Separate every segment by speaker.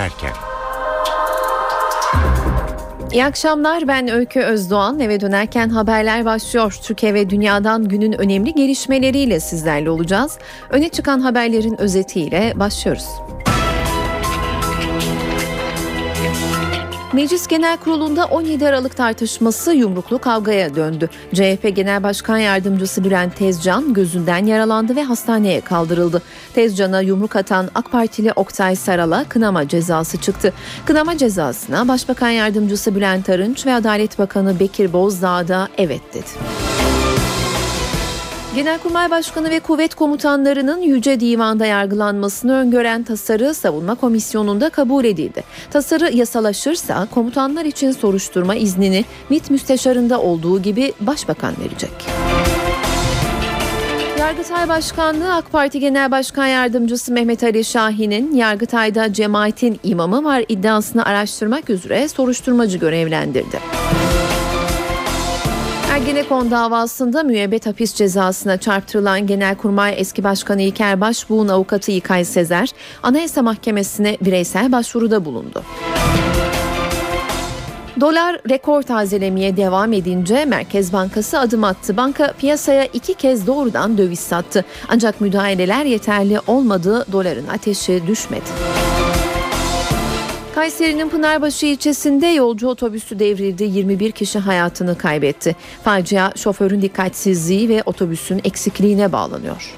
Speaker 1: dönerken.
Speaker 2: İyi akşamlar ben Öykü Özdoğan. Eve dönerken haberler başlıyor. Türkiye ve dünyadan günün önemli gelişmeleriyle sizlerle olacağız. Öne çıkan haberlerin özetiyle başlıyoruz. Meclis Genel Kurulu'nda 17 Aralık tartışması yumruklu kavgaya döndü. CHP Genel Başkan Yardımcısı Bülent Tezcan gözünden yaralandı ve hastaneye kaldırıldı. Tezcan'a yumruk atan AK Partili Oktay Saral'a kınama cezası çıktı. Kınama cezasına Başbakan Yardımcısı Bülent Arınç ve Adalet Bakanı Bekir Bozdağ da evet dedi. Genelkurmay Başkanı ve kuvvet komutanlarının Yüce Divan'da yargılanmasını öngören tasarı Savunma Komisyonu'nda kabul edildi. Tasarı yasalaşırsa komutanlar için soruşturma iznini MİT müsteşarında olduğu gibi Başbakan verecek. Yargıtay Başkanlığı AK Parti Genel Başkan Yardımcısı Mehmet Ali Şahin'in Yargıtay'da cemaatin imamı var iddiasını araştırmak üzere soruşturmacı görevlendirdi. Ergenekon davasında müebbet hapis cezasına çarptırılan Genelkurmay eski başkanı İlker Başbuğ'un avukatı İlkay Sezer, Anayasa Mahkemesi'ne bireysel başvuruda bulundu. Dolar rekor tazelemeye devam edince Merkez Bankası adım attı. Banka piyasaya iki kez doğrudan döviz sattı. Ancak müdahaleler yeterli olmadı, doların ateşi düşmedi. Kayseri'nin Pınarbaşı ilçesinde yolcu otobüsü devrildi. 21 kişi hayatını kaybetti. Facia şoförün dikkatsizliği ve otobüsün eksikliğine bağlanıyor.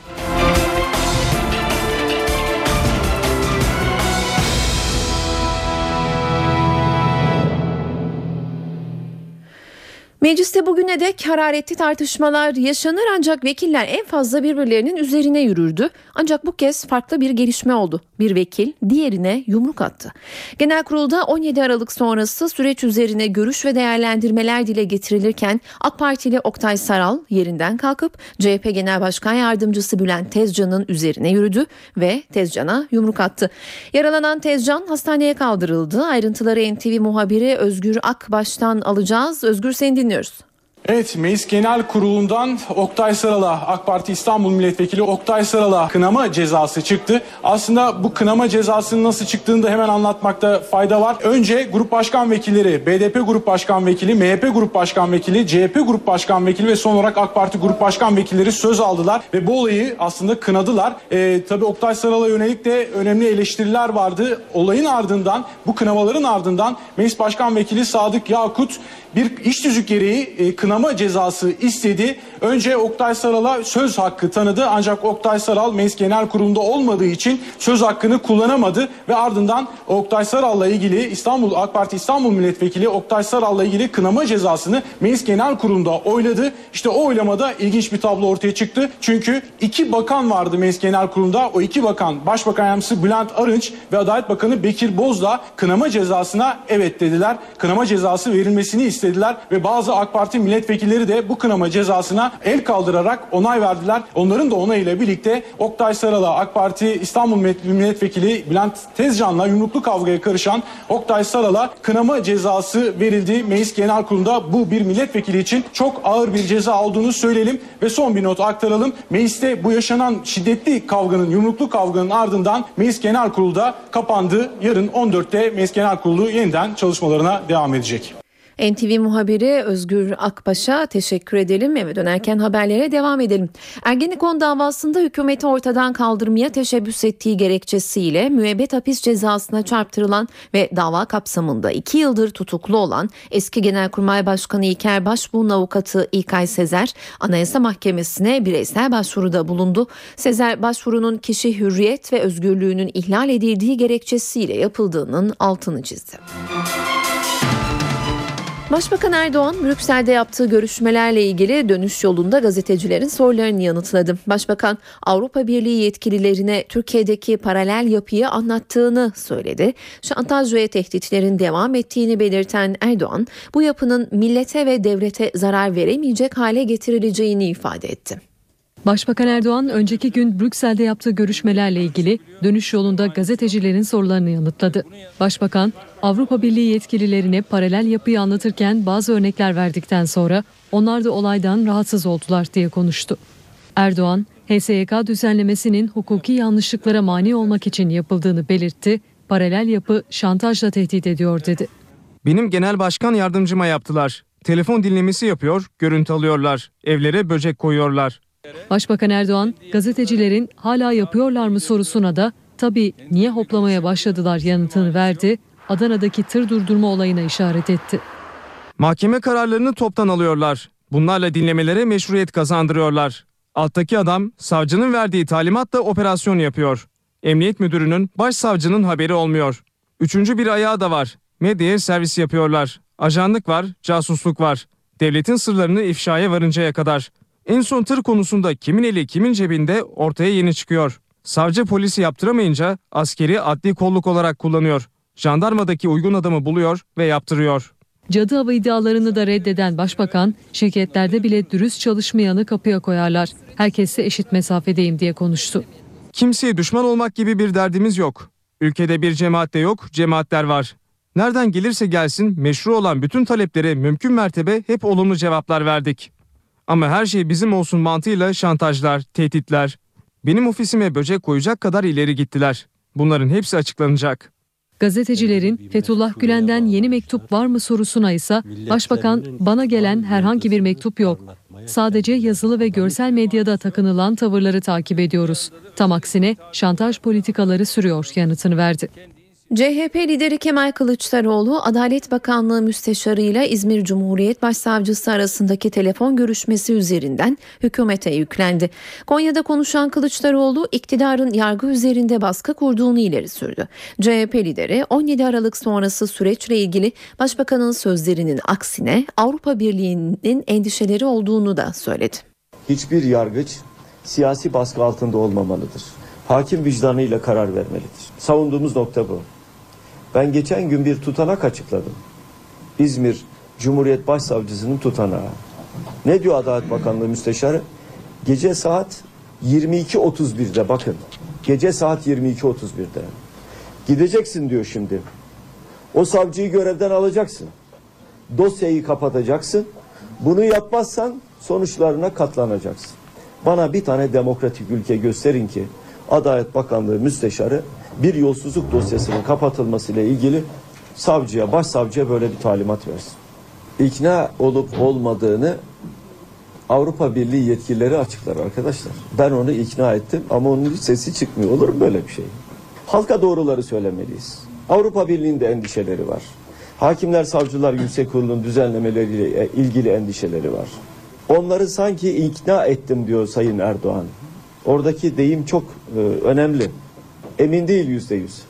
Speaker 2: Mecliste bugüne dek hararetli tartışmalar yaşanır ancak vekiller en fazla birbirlerinin üzerine yürürdü. Ancak bu kez farklı bir gelişme oldu. Bir vekil diğerine yumruk attı. Genel kurulda 17 Aralık sonrası süreç üzerine görüş ve değerlendirmeler dile getirilirken AK Partili Oktay Saral yerinden kalkıp CHP Genel Başkan Yardımcısı Bülent Tezcan'ın üzerine yürüdü ve Tezcan'a yumruk attı. Yaralanan Tezcan hastaneye kaldırıldı. Ayrıntıları NTV muhabiri Özgür Akbaş'tan alacağız. Özgür seni dinliyoruz dinliyoruz.
Speaker 3: Evet Meclis Genel Kurulu'ndan Oktay Saral'a AK Parti İstanbul Milletvekili Oktay Saral'a kınama cezası çıktı. Aslında bu kınama cezasının nasıl çıktığını da hemen anlatmakta fayda var. Önce Grup Başkan Vekilleri, BDP Grup Başkan Vekili, MHP Grup Başkan Vekili, CHP Grup Başkan Vekili ve son olarak AK Parti Grup Başkan Vekilleri söz aldılar ve bu olayı aslında kınadılar. Ee, tabii Oktay Saral'a yönelik de önemli eleştiriler vardı. Olayın ardından, bu kınamaların ardından Meclis Başkan Vekili Sadık Yakut bir iş tüzük gereği e, kınama cezası istedi. Önce Oktay Saral'a söz hakkı tanıdı ancak Oktay Saral Meclis Genel Kurulu'nda olmadığı için söz hakkını kullanamadı ve ardından Oktay Saral'la ilgili İstanbul AK Parti İstanbul Milletvekili Oktay Saral'la ilgili kınama cezasını Meclis Genel Kurulu'nda oyladı. İşte o oylamada ilginç bir tablo ortaya çıktı. Çünkü iki bakan vardı Meclis Genel Kurulu'nda. O iki bakan Başbakan Yardımcısı Bülent Arınç ve Adalet Bakanı Bekir Bozdağ kınama cezasına evet dediler. Kınama cezası verilmesini istediler istediler ve bazı AK Parti milletvekilleri de bu kınama cezasına el kaldırarak onay verdiler. Onların da onayıyla birlikte Oktay Saral'a AK Parti İstanbul Milletvekili Bülent Tezcan'la yumruklu kavgaya karışan Oktay Saral'a kınama cezası verildi. Meclis Genel Kurulu'nda bu bir milletvekili için çok ağır bir ceza olduğunu söyleyelim ve son bir not aktaralım. Mecliste bu yaşanan şiddetli kavganın, yumruklu kavganın ardından Meclis Genel Kurulu'da kapandı. Yarın 14'te Meclis Genel Kurulu yeniden çalışmalarına devam edecek.
Speaker 2: NTV muhabiri Özgür Akbaş'a teşekkür edelim. Eve dönerken haberlere devam edelim. Ergenekon davasında hükümeti ortadan kaldırmaya teşebbüs ettiği gerekçesiyle müebbet hapis cezasına çarptırılan ve dava kapsamında iki yıldır tutuklu olan eski Genelkurmay Başkanı İlker Başbuğ'un avukatı İlkay Sezer Anayasa Mahkemesi'ne bireysel başvuruda bulundu. Sezer başvurunun kişi hürriyet ve özgürlüğünün ihlal edildiği gerekçesiyle yapıldığının altını çizdi. Başbakan Erdoğan Brüksel'de yaptığı görüşmelerle ilgili dönüş yolunda gazetecilerin sorularını yanıtladı. Başbakan Avrupa Birliği yetkililerine Türkiye'deki paralel yapıyı anlattığını söyledi. Şantaj ve tehditlerin devam ettiğini belirten Erdoğan bu yapının millete ve devlete zarar veremeyecek hale getirileceğini ifade etti.
Speaker 4: Başbakan Erdoğan önceki gün Brüksel'de yaptığı görüşmelerle ilgili dönüş yolunda gazetecilerin sorularını yanıtladı. Başbakan Avrupa Birliği yetkililerine paralel yapıyı anlatırken bazı örnekler verdikten sonra onlar da olaydan rahatsız oldular diye konuştu. Erdoğan, HSYK düzenlemesinin hukuki yanlışlıklara mani olmak için yapıldığını belirtti. paralel yapı şantajla tehdit ediyor dedi.
Speaker 1: Benim genel başkan yardımcıma yaptılar. Telefon dinlemesi yapıyor, görüntü alıyorlar. Evlere böcek koyuyorlar.
Speaker 4: Başbakan Erdoğan gazetecilerin hala yapıyorlar mı sorusuna da tabii niye hoplamaya başladılar yanıtını verdi. Adana'daki tır durdurma olayına işaret etti.
Speaker 1: Mahkeme kararlarını toptan alıyorlar. Bunlarla dinlemelere meşruiyet kazandırıyorlar. Alttaki adam savcının verdiği talimatla operasyon yapıyor. Emniyet müdürünün başsavcının haberi olmuyor. Üçüncü bir ayağı da var. Medyaya servis yapıyorlar. Ajanlık var, casusluk var. Devletin sırlarını ifşaya varıncaya kadar. En son tır konusunda kimin eli kimin cebinde ortaya yeni çıkıyor. Savcı polisi yaptıramayınca askeri adli kolluk olarak kullanıyor. Jandarmadaki uygun adamı buluyor ve yaptırıyor.
Speaker 4: Cadı avı iddialarını da reddeden başbakan, şirketlerde bile dürüst çalışmayanı kapıya koyarlar. Herkese eşit mesafedeyim diye konuştu.
Speaker 1: Kimseye düşman olmak gibi bir derdimiz yok. Ülkede bir cemaat de yok, cemaatler var. Nereden gelirse gelsin meşru olan bütün taleplere mümkün mertebe hep olumlu cevaplar verdik. Ama her şey bizim olsun mantığıyla şantajlar, tehditler. Benim ofisime böcek koyacak kadar ileri gittiler. Bunların hepsi açıklanacak.
Speaker 4: Gazetecilerin Fethullah Gülen'den yeni mektup var mı sorusuna ise Başbakan bana gelen herhangi bir mektup yok. Sadece yazılı ve görsel medyada takınılan tavırları takip ediyoruz. Tam aksine şantaj politikaları sürüyor yanıtını verdi.
Speaker 2: CHP lideri Kemal Kılıçdaroğlu, Adalet Bakanlığı Müsteşarı ile İzmir Cumhuriyet Başsavcısı arasındaki telefon görüşmesi üzerinden hükümete yüklendi. Konya'da konuşan Kılıçdaroğlu, iktidarın yargı üzerinde baskı kurduğunu ileri sürdü. CHP lideri 17 Aralık sonrası süreçle ilgili Başbakanın sözlerinin aksine Avrupa Birliği'nin endişeleri olduğunu da söyledi.
Speaker 5: Hiçbir yargıç siyasi baskı altında olmamalıdır. Hakim vicdanıyla karar vermelidir. Savunduğumuz nokta bu. Ben geçen gün bir tutanak açıkladım. İzmir Cumhuriyet Başsavcısının tutanağı. Ne diyor Adalet Bakanlığı Müsteşarı? Gece saat 22.31'de bakın. Gece saat 22.31'de. Gideceksin diyor şimdi. O savcıyı görevden alacaksın. Dosyayı kapatacaksın. Bunu yapmazsan sonuçlarına katlanacaksın. Bana bir tane demokratik ülke gösterin ki Adalet Bakanlığı Müsteşarı bir yolsuzluk dosyasının kapatılmasıyla ilgili savcıya, başsavcıya böyle bir talimat versin. İkna olup olmadığını Avrupa Birliği yetkilileri açıklar arkadaşlar. Ben onu ikna ettim ama onun sesi çıkmıyor. Olur mu böyle bir şey? Halka doğruları söylemeliyiz. Avrupa Birliği'nde endişeleri var. Hakimler Savcılar Yüksek Kurulu'nun düzenlemeleriyle ilgili endişeleri var. Onları sanki ikna ettim diyor Sayın Erdoğan. Oradaki deyim çok e, önemli. Emin değil yüzde yüz.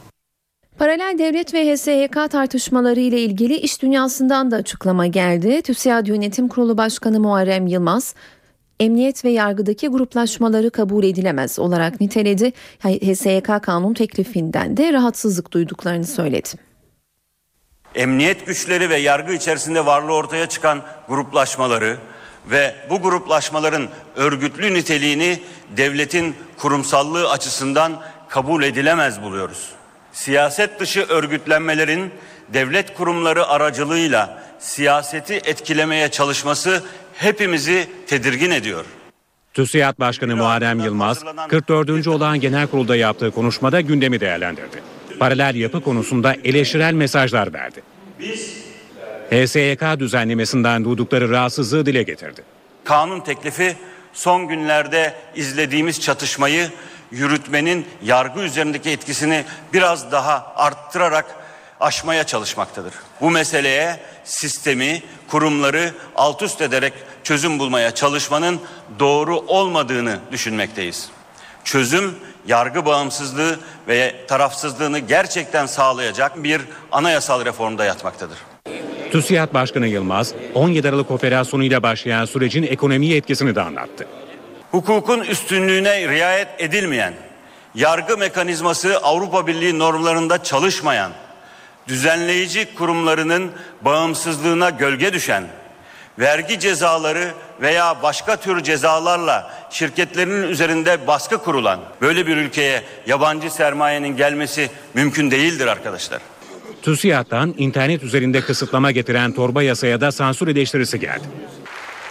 Speaker 2: Paralel devlet ve HSYK tartışmaları ile ilgili iş dünyasından da açıklama geldi. TÜSİAD Yönetim Kurulu Başkanı Muharrem Yılmaz, emniyet ve yargıdaki gruplaşmaları kabul edilemez olarak niteledi. HSYK kanun teklifinden de rahatsızlık duyduklarını söyledi.
Speaker 6: Emniyet güçleri ve yargı içerisinde varlığı ortaya çıkan gruplaşmaları ve bu gruplaşmaların örgütlü niteliğini devletin kurumsallığı açısından kabul edilemez buluyoruz. Siyaset dışı örgütlenmelerin devlet kurumları aracılığıyla siyaseti etkilemeye çalışması hepimizi tedirgin ediyor.
Speaker 7: TÜSİAD Başkanı Muharrem Yılmaz, 44. olan genel kurulda yaptığı konuşmada gündemi değerlendirdi. Paralel yapı konusunda eleştirel mesajlar verdi. HSYK düzenlemesinden duydukları rahatsızlığı dile getirdi.
Speaker 6: Kanun teklifi son günlerde izlediğimiz çatışmayı yürütmenin yargı üzerindeki etkisini biraz daha arttırarak aşmaya çalışmaktadır. Bu meseleye sistemi, kurumları alt üst ederek çözüm bulmaya çalışmanın doğru olmadığını düşünmekteyiz. Çözüm yargı bağımsızlığı ve tarafsızlığını gerçekten sağlayacak bir anayasal reformda yatmaktadır.
Speaker 7: TÜSİAD Başkanı Yılmaz, 17 Aralık operasyonuyla başlayan sürecin ekonomiye etkisini de anlattı.
Speaker 6: Hukukun üstünlüğüne riayet edilmeyen, yargı mekanizması Avrupa Birliği normlarında çalışmayan, düzenleyici kurumlarının bağımsızlığına gölge düşen, vergi cezaları veya başka tür cezalarla şirketlerinin üzerinde baskı kurulan böyle bir ülkeye yabancı sermayenin gelmesi mümkün değildir arkadaşlar.
Speaker 7: TÜSİAD'dan internet üzerinde kısıtlama getiren torba yasaya da sansür eleştirisi geldi.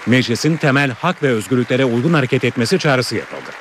Speaker 7: Meclisin temel hak ve özgürlüklere uygun hareket etmesi çağrısı yapıldı.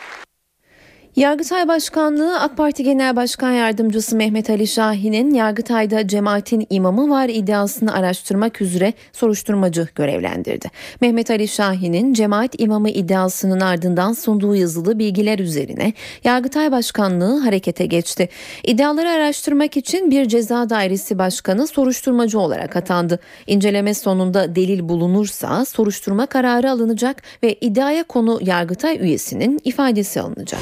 Speaker 2: Yargıtay Başkanlığı AK Parti Genel Başkan Yardımcısı Mehmet Ali Şahin'in Yargıtay'da cemaatin imamı var iddiasını araştırmak üzere soruşturmacı görevlendirdi. Mehmet Ali Şahin'in cemaat imamı iddiasının ardından sunduğu yazılı bilgiler üzerine Yargıtay Başkanlığı harekete geçti. İddiaları araştırmak için bir ceza dairesi başkanı soruşturmacı olarak atandı. İnceleme sonunda delil bulunursa soruşturma kararı alınacak ve iddiaya konu Yargıtay üyesinin ifadesi alınacak.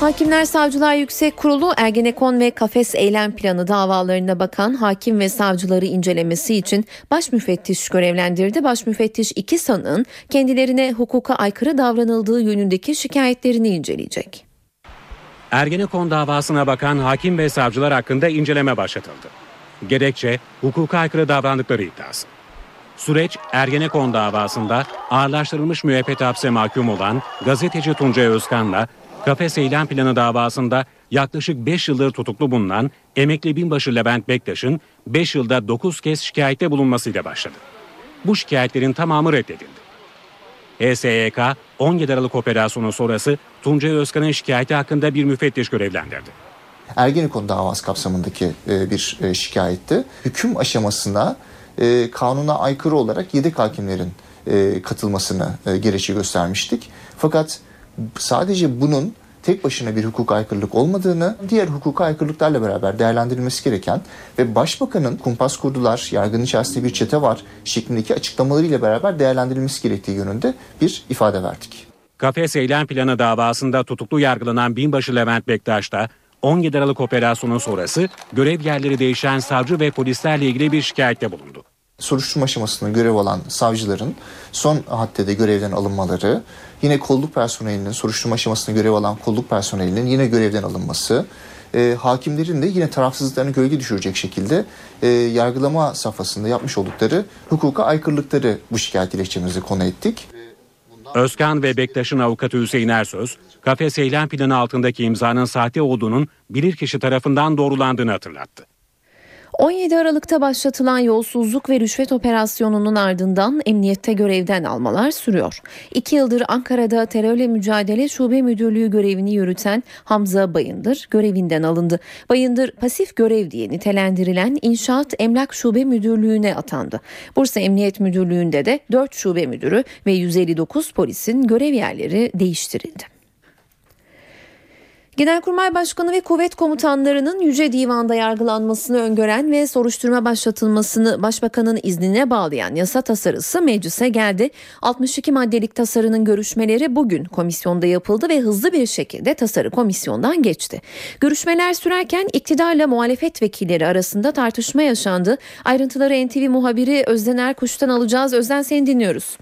Speaker 2: Hakimler Savcılar Yüksek Kurulu Ergenekon ve Kafes Eylem Planı davalarına bakan hakim ve savcıları incelemesi için baş müfettiş görevlendirdi. Baş müfettiş iki sanığın kendilerine hukuka aykırı davranıldığı yönündeki şikayetlerini inceleyecek.
Speaker 7: Ergenekon davasına bakan hakim ve savcılar hakkında inceleme başlatıldı. Gerekçe hukuka aykırı davrandıkları iddiası. Süreç Ergenekon davasında ağırlaştırılmış müebbet hapse mahkum olan gazeteci Tuncay Özkan'la Kafes Eylem Planı davasında yaklaşık 5 yıldır tutuklu bulunan emekli binbaşı Levent Bektaş'ın 5 yılda 9 kez şikayette bulunmasıyla başladı. Bu şikayetlerin tamamı reddedildi. HSYK 17 Aralık operasyonu sonrası Tuncay Özkan'ın şikayeti hakkında bir müfettiş görevlendirdi.
Speaker 8: Ergenekon davası kapsamındaki e, bir e, şikayetti. Hüküm aşamasına e, kanuna aykırı olarak yedek hakimlerin katılmasını gerekçe göstermiştik. Fakat sadece bunun tek başına bir hukuk aykırılık olmadığını, diğer hukuk aykırılıklarla beraber değerlendirilmesi gereken ve başbakanın kumpas kurdular, yargının içerisinde bir çete var şeklindeki açıklamalarıyla beraber değerlendirilmesi gerektiği yönünde bir ifade verdik.
Speaker 7: Kafes Eylem Planı davasında tutuklu yargılanan binbaşı Levent Bektaş da 17 Aralık operasyonu sonrası görev yerleri değişen savcı ve polislerle ilgili bir şikayette bulundu
Speaker 8: soruşturma aşamasında görev alan savcıların son haddede görevden alınmaları, yine kolluk personelinin soruşturma aşamasında görev alan kolluk personelinin yine görevden alınması, e, hakimlerin de yine tarafsızlıklarını gölge düşürecek şekilde e, yargılama safhasında yapmış oldukları hukuka aykırılıkları bu şikayet dilekçemize konu ettik.
Speaker 7: Özkan ve Bektaş'ın avukatı Hüseyin Ersöz, kafes eylem planı altındaki imzanın sahte olduğunun bilirkişi tarafından doğrulandığını hatırlattı.
Speaker 2: 17 Aralık'ta başlatılan yolsuzluk ve rüşvet operasyonunun ardından emniyette görevden almalar sürüyor. İki yıldır Ankara'da terörle mücadele şube müdürlüğü görevini yürüten Hamza Bayındır görevinden alındı. Bayındır pasif görev diye nitelendirilen İnşaat Emlak Şube Müdürlüğü'ne atandı. Bursa Emniyet Müdürlüğü'nde de 4 şube müdürü ve 159 polisin görev yerleri değiştirildi. Genelkurmay Başkanı ve kuvvet komutanlarının Yüce Divan'da yargılanmasını öngören ve soruşturma başlatılmasını Başbakanın iznine bağlayan yasa tasarısı meclise geldi. 62 maddelik tasarının görüşmeleri bugün komisyonda yapıldı ve hızlı bir şekilde tasarı komisyondan geçti. Görüşmeler sürerken iktidarla muhalefet vekilleri arasında tartışma yaşandı. Ayrıntıları NTV muhabiri Özden Erkuş'tan alacağız. Özden seni dinliyoruz.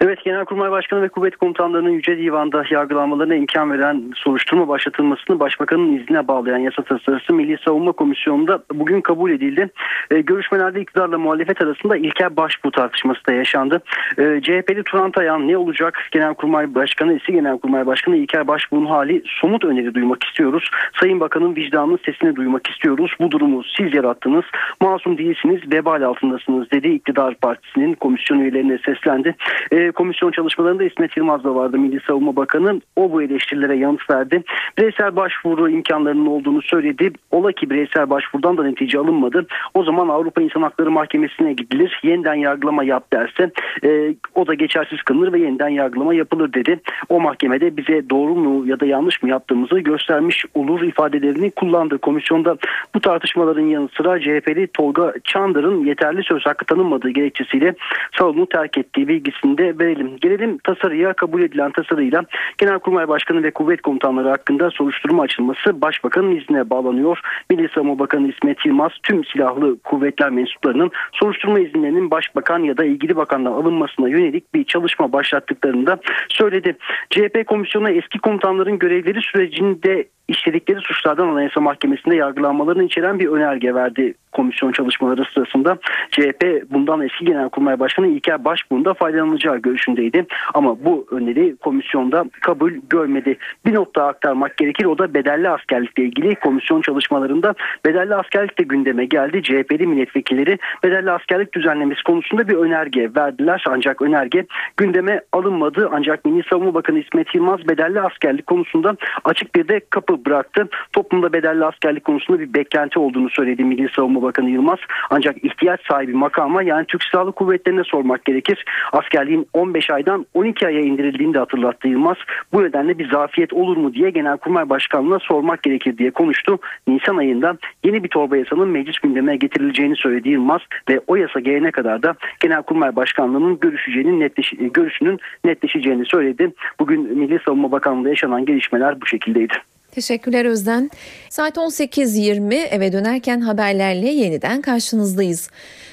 Speaker 9: Evet Genelkurmay Başkanı ve Kuvvet Komutanlarının Yüce Divan'da yargılanmalarına imkan veren soruşturma başlatılmasını Başbakanın iznine bağlayan yasa tasarısı Milli Savunma Komisyonu'nda bugün kabul edildi. E, görüşmelerde iktidarla muhalefet arasında ilkel başbu tartışması da yaşandı. E, CHP'li Turan Tayan ne olacak? Genelkurmay Başkanı, eski Genelkurmay Başkanı İlker Başbuğ'un hali somut öneri duymak istiyoruz. Sayın Bakan'ın vicdanının sesini duymak istiyoruz. Bu durumu siz yarattınız. Masum değilsiniz, vebal altındasınız dedi. İktidar Partisi'nin komisyon üyelerine seslendi. E, komisyon çalışmalarında İsmet Yılmaz da vardı Milli Savunma Bakanı. O bu eleştirilere yanıt verdi. Bireysel başvuru imkanlarının olduğunu söyledi. Ola ki bireysel başvurudan da netice alınmadı. O zaman Avrupa İnsan Hakları Mahkemesi'ne gidilir. Yeniden yargılama yap derse e, o da geçersiz kılınır ve yeniden yargılama yapılır dedi. O mahkemede bize doğru mu ya da yanlış mı yaptığımızı göstermiş olur ifadelerini kullandı. Komisyonda bu tartışmaların yanı sıra CHP'li Tolga Çandır'ın yeterli söz hakkı tanınmadığı gerekçesiyle salonu terk ettiği bilgisinde verelim. Gelelim tasarıya kabul edilen tasarıyla Genelkurmay Başkanı ve kuvvet komutanları hakkında soruşturma açılması Başbakanın iznine bağlanıyor. Milli Savunma Bakanı İsmet Yılmaz tüm silahlı kuvvetler mensuplarının soruşturma izinlerinin Başbakan ya da ilgili bakandan alınmasına yönelik bir çalışma başlattıklarını da söyledi. CHP komisyonu eski komutanların görevleri sürecinde işledikleri suçlardan Anayasa Mahkemesi'nde yargılanmalarını içeren bir önerge verdi komisyon çalışmaları sırasında. CHP bundan eski Genelkurmay Başkanı İlker Başbuğ'un da faydalanacağı görüşündeydi. Ama bu öneri komisyonda kabul görmedi. Bir nokta aktarmak gerekir o da bedelli askerlikle ilgili komisyon çalışmalarında bedelli askerlik de gündeme geldi. CHP'li milletvekilleri bedelli askerlik düzenlemesi konusunda bir önerge verdiler. Ancak önerge gündeme alınmadı. Ancak Milli Savunma Bakanı İsmet Yılmaz bedelli askerlik konusunda açık bir de kapı bıraktı. Toplumda bedelli askerlik konusunda bir beklenti olduğunu söyledi Milli Savunma Bakanı Yılmaz. Ancak ihtiyaç sahibi makama yani Türk Silahlı Kuvvetleri'ne sormak gerekir. Askerliğin 15 aydan 12 aya indirildiğini de hatırlattı Yılmaz. Bu nedenle bir zafiyet olur mu diye Genelkurmay Başkanlığı'na sormak gerekir diye konuştu. Nisan ayında yeni bir torba yasanın meclis gündemine getirileceğini söyledi Yılmaz ve o yasa gelene kadar da Genelkurmay Başkanlığı'nın görüşeceğinin netleş görüşünün netleşeceğini söyledi. Bugün Milli Savunma Bakanlığı'nda yaşanan gelişmeler bu şekildeydi.
Speaker 2: Teşekkürler Özden. Saat 18.20 eve dönerken haberlerle yeniden karşınızdayız.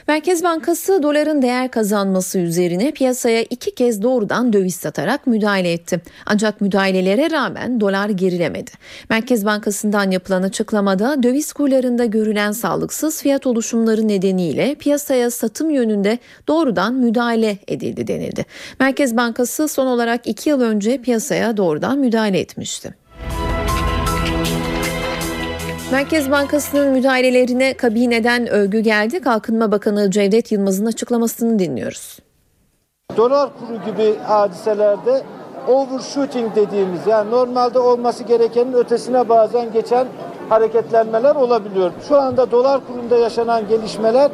Speaker 2: Merkez Bankası doların değer kazanması üzerine piyasaya iki kez doğrudan döviz satarak müdahale etti. Ancak müdahalelere rağmen dolar gerilemedi. Merkez Bankası'ndan yapılan açıklamada döviz kurlarında görülen sağlıksız fiyat oluşumları nedeniyle piyasaya satım yönünde doğrudan müdahale edildi denildi. Merkez Bankası son olarak iki yıl önce piyasaya doğrudan müdahale etmişti. Merkez Bankası'nın müdahalelerine kabineden övgü geldi. Kalkınma Bakanı Cevdet Yılmaz'ın açıklamasını dinliyoruz.
Speaker 10: Dolar kuru gibi hadiselerde overshooting dediğimiz yani normalde olması gerekenin ötesine bazen geçen hareketlenmeler olabiliyor. Şu anda dolar kurunda yaşanan gelişmeler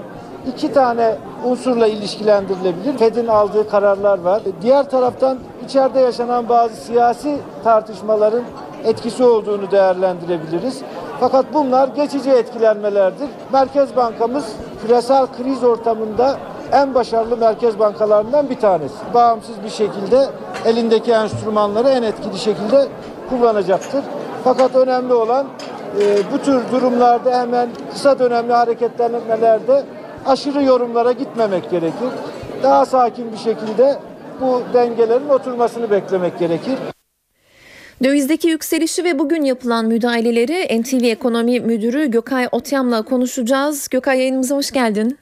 Speaker 10: iki tane unsurla ilişkilendirilebilir. Fed'in aldığı kararlar var. Diğer taraftan içeride yaşanan bazı siyasi tartışmaların etkisi olduğunu değerlendirebiliriz. Fakat bunlar geçici etkilenmelerdir. Merkez Bankamız küresel kriz ortamında en başarılı merkez bankalarından bir tanesi. Bağımsız bir şekilde elindeki enstrümanları en etkili şekilde kullanacaktır. Fakat önemli olan e, bu tür durumlarda hemen kısa dönemli hareketlenmelerde aşırı yorumlara gitmemek gerekir. Daha sakin bir şekilde bu dengelerin oturmasını beklemek gerekir.
Speaker 2: Dövizdeki yükselişi ve bugün yapılan müdahaleleri NTV Ekonomi Müdürü Gökay Otyam'la konuşacağız. Gökay yayınımıza hoş geldin.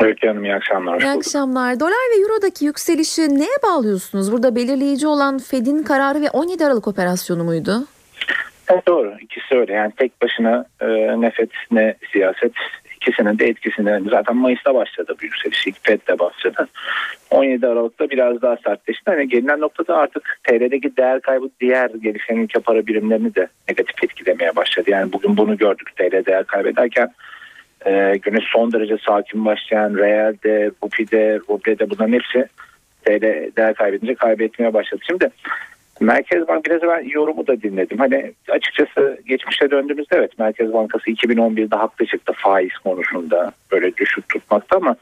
Speaker 11: Öykü Hanım iyi akşamlar.
Speaker 2: İyi akşamlar. Dolar ve Euro'daki yükselişi neye bağlıyorsunuz? Burada belirleyici olan Fed'in kararı ve 17 Aralık operasyonu muydu?
Speaker 11: Evet doğru. İkisi öyle. Yani tek başına e, ne FED ne siyaset ikisinin de etkisini zaten Mayıs'ta başladı bu yükseliş. İlk FED'de başladı. 17 Aralık'ta biraz daha sertleşti. Hani gelinen noktada artık TL'deki değer kaybı diğer gelişen ülke para birimlerini de negatif etkilemeye başladı. Yani bugün bunu gördük TL değer kaybederken e, güne son derece sakin başlayan Real'de, Rupi'de, Ruble'de bunların hepsi TL değer kaybedince kaybetmeye başladı. Şimdi Merkez Bank biraz ben yorumu da dinledim. Hani açıkçası geçmişe döndüğümüzde evet Merkez Bankası 2011'de haklı çıktı faiz konusunda böyle düşük tutmakta ama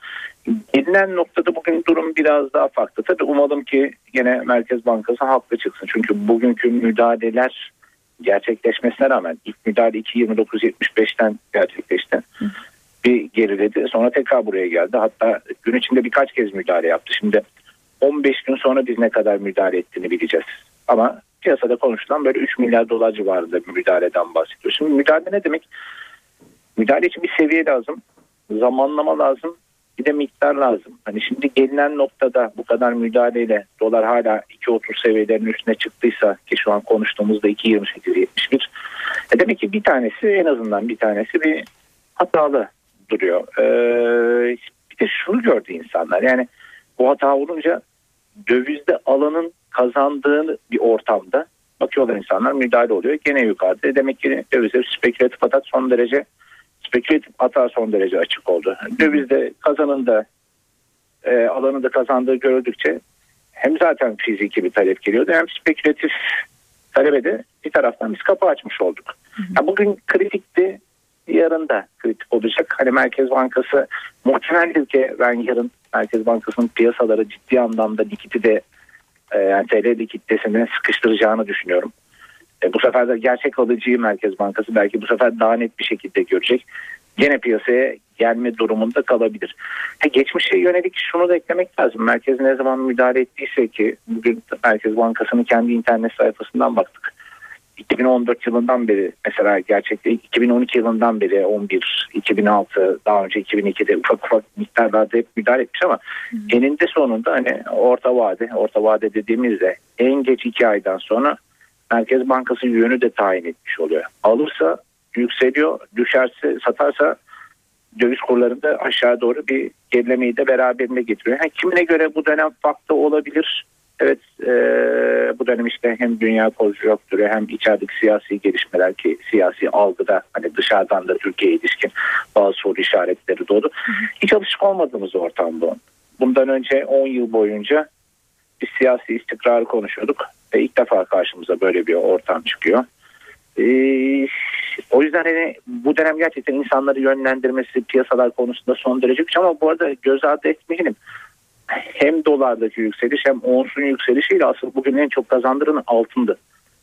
Speaker 11: gelinen noktada bugün durum biraz daha farklı. Tabii umalım ki yine Merkez Bankası haklı çıksın. Çünkü bugünkü müdahaleler gerçekleşmesine rağmen ilk müdahale 2.29.75'ten gerçekleşti. Bir geriledi sonra tekrar buraya geldi. Hatta gün içinde birkaç kez müdahale yaptı. Şimdi 15 gün sonra biz ne kadar müdahale ettiğini bileceğiz. Ama piyasada konuşulan böyle 3 milyar dolar civarında bir müdahaleden bahsediyoruz. Şimdi müdahale ne demek? Müdahale için bir seviye lazım. Zamanlama lazım. Bir de miktar lazım. Hani şimdi gelinen noktada bu kadar müdahaleyle dolar hala 2.30 seviyelerinin üstüne çıktıysa ki şu an konuştuğumuzda 2.28-71 e demek ki bir tanesi en azından bir tanesi bir hatalı duruyor. Ee, bir de şunu gördü insanlar yani bu hata olunca dövizde alanın kazandığını bir ortamda bakıyorlar insanlar müdahale oluyor. Gene yukarıda. Demek ki dövizde spekülatif hata son derece spekülatif hata son derece açık oldu. Dövizde kazanın da e, alanı da kazandığı görüldükçe hem zaten fiziki bir talep geliyordu hem spekülatif talebe de bir taraftan biz kapı açmış olduk. Ya bugün kritikti yarın da kritik olacak. Hani Merkez Bankası muhtemeldir ki ben yarın Merkez Bankası'nın piyasaları ciddi anlamda likiti de e, yani TL likiditesini sıkıştıracağını düşünüyorum. E, bu sefer de gerçek alıcıyı Merkez Bankası belki bu sefer daha net bir şekilde görecek. Gene piyasaya gelme durumunda kalabilir. Ha, geçmişe yönelik şunu da eklemek lazım. Merkez ne zaman müdahale ettiyse ki bugün Merkez Bankası'nın kendi internet sayfasından baktık. 2014 yılından beri mesela gerçekte 2012 yılından beri 11, 2006 daha önce 2002'de ufak ufak miktarlarda hep müdahale etmiş ama eninde sonunda hani orta vade orta vade dediğimizde en geç iki aydan sonra Merkez Bankası yönü de tayin etmiş oluyor. Alırsa yükseliyor, düşerse satarsa döviz kurlarında aşağı doğru bir gerilemeyi de beraberinde getiriyor. Yani kimine göre bu dönem farklı olabilir. Evet e, bu dönem işte hem dünya konjonktürü hem içerideki siyasi gelişmeler ki siyasi algıda hani dışarıdan da Türkiye'ye ilişkin bazı soru işaretleri doğdu. Hiç alışık olmadığımız ortam bu. Bundan önce 10 yıl boyunca biz siyasi istikrarı konuşuyorduk ve ilk defa karşımıza böyle bir ortam çıkıyor. Ee, o yüzden hani bu dönem gerçekten insanları yönlendirmesi piyasalar konusunda son derece güç ama bu arada göz ardı etmeyelim. Hem dolardaki yükseliş hem onsun yükselişiyle asıl bugün en çok kazandıran altındı.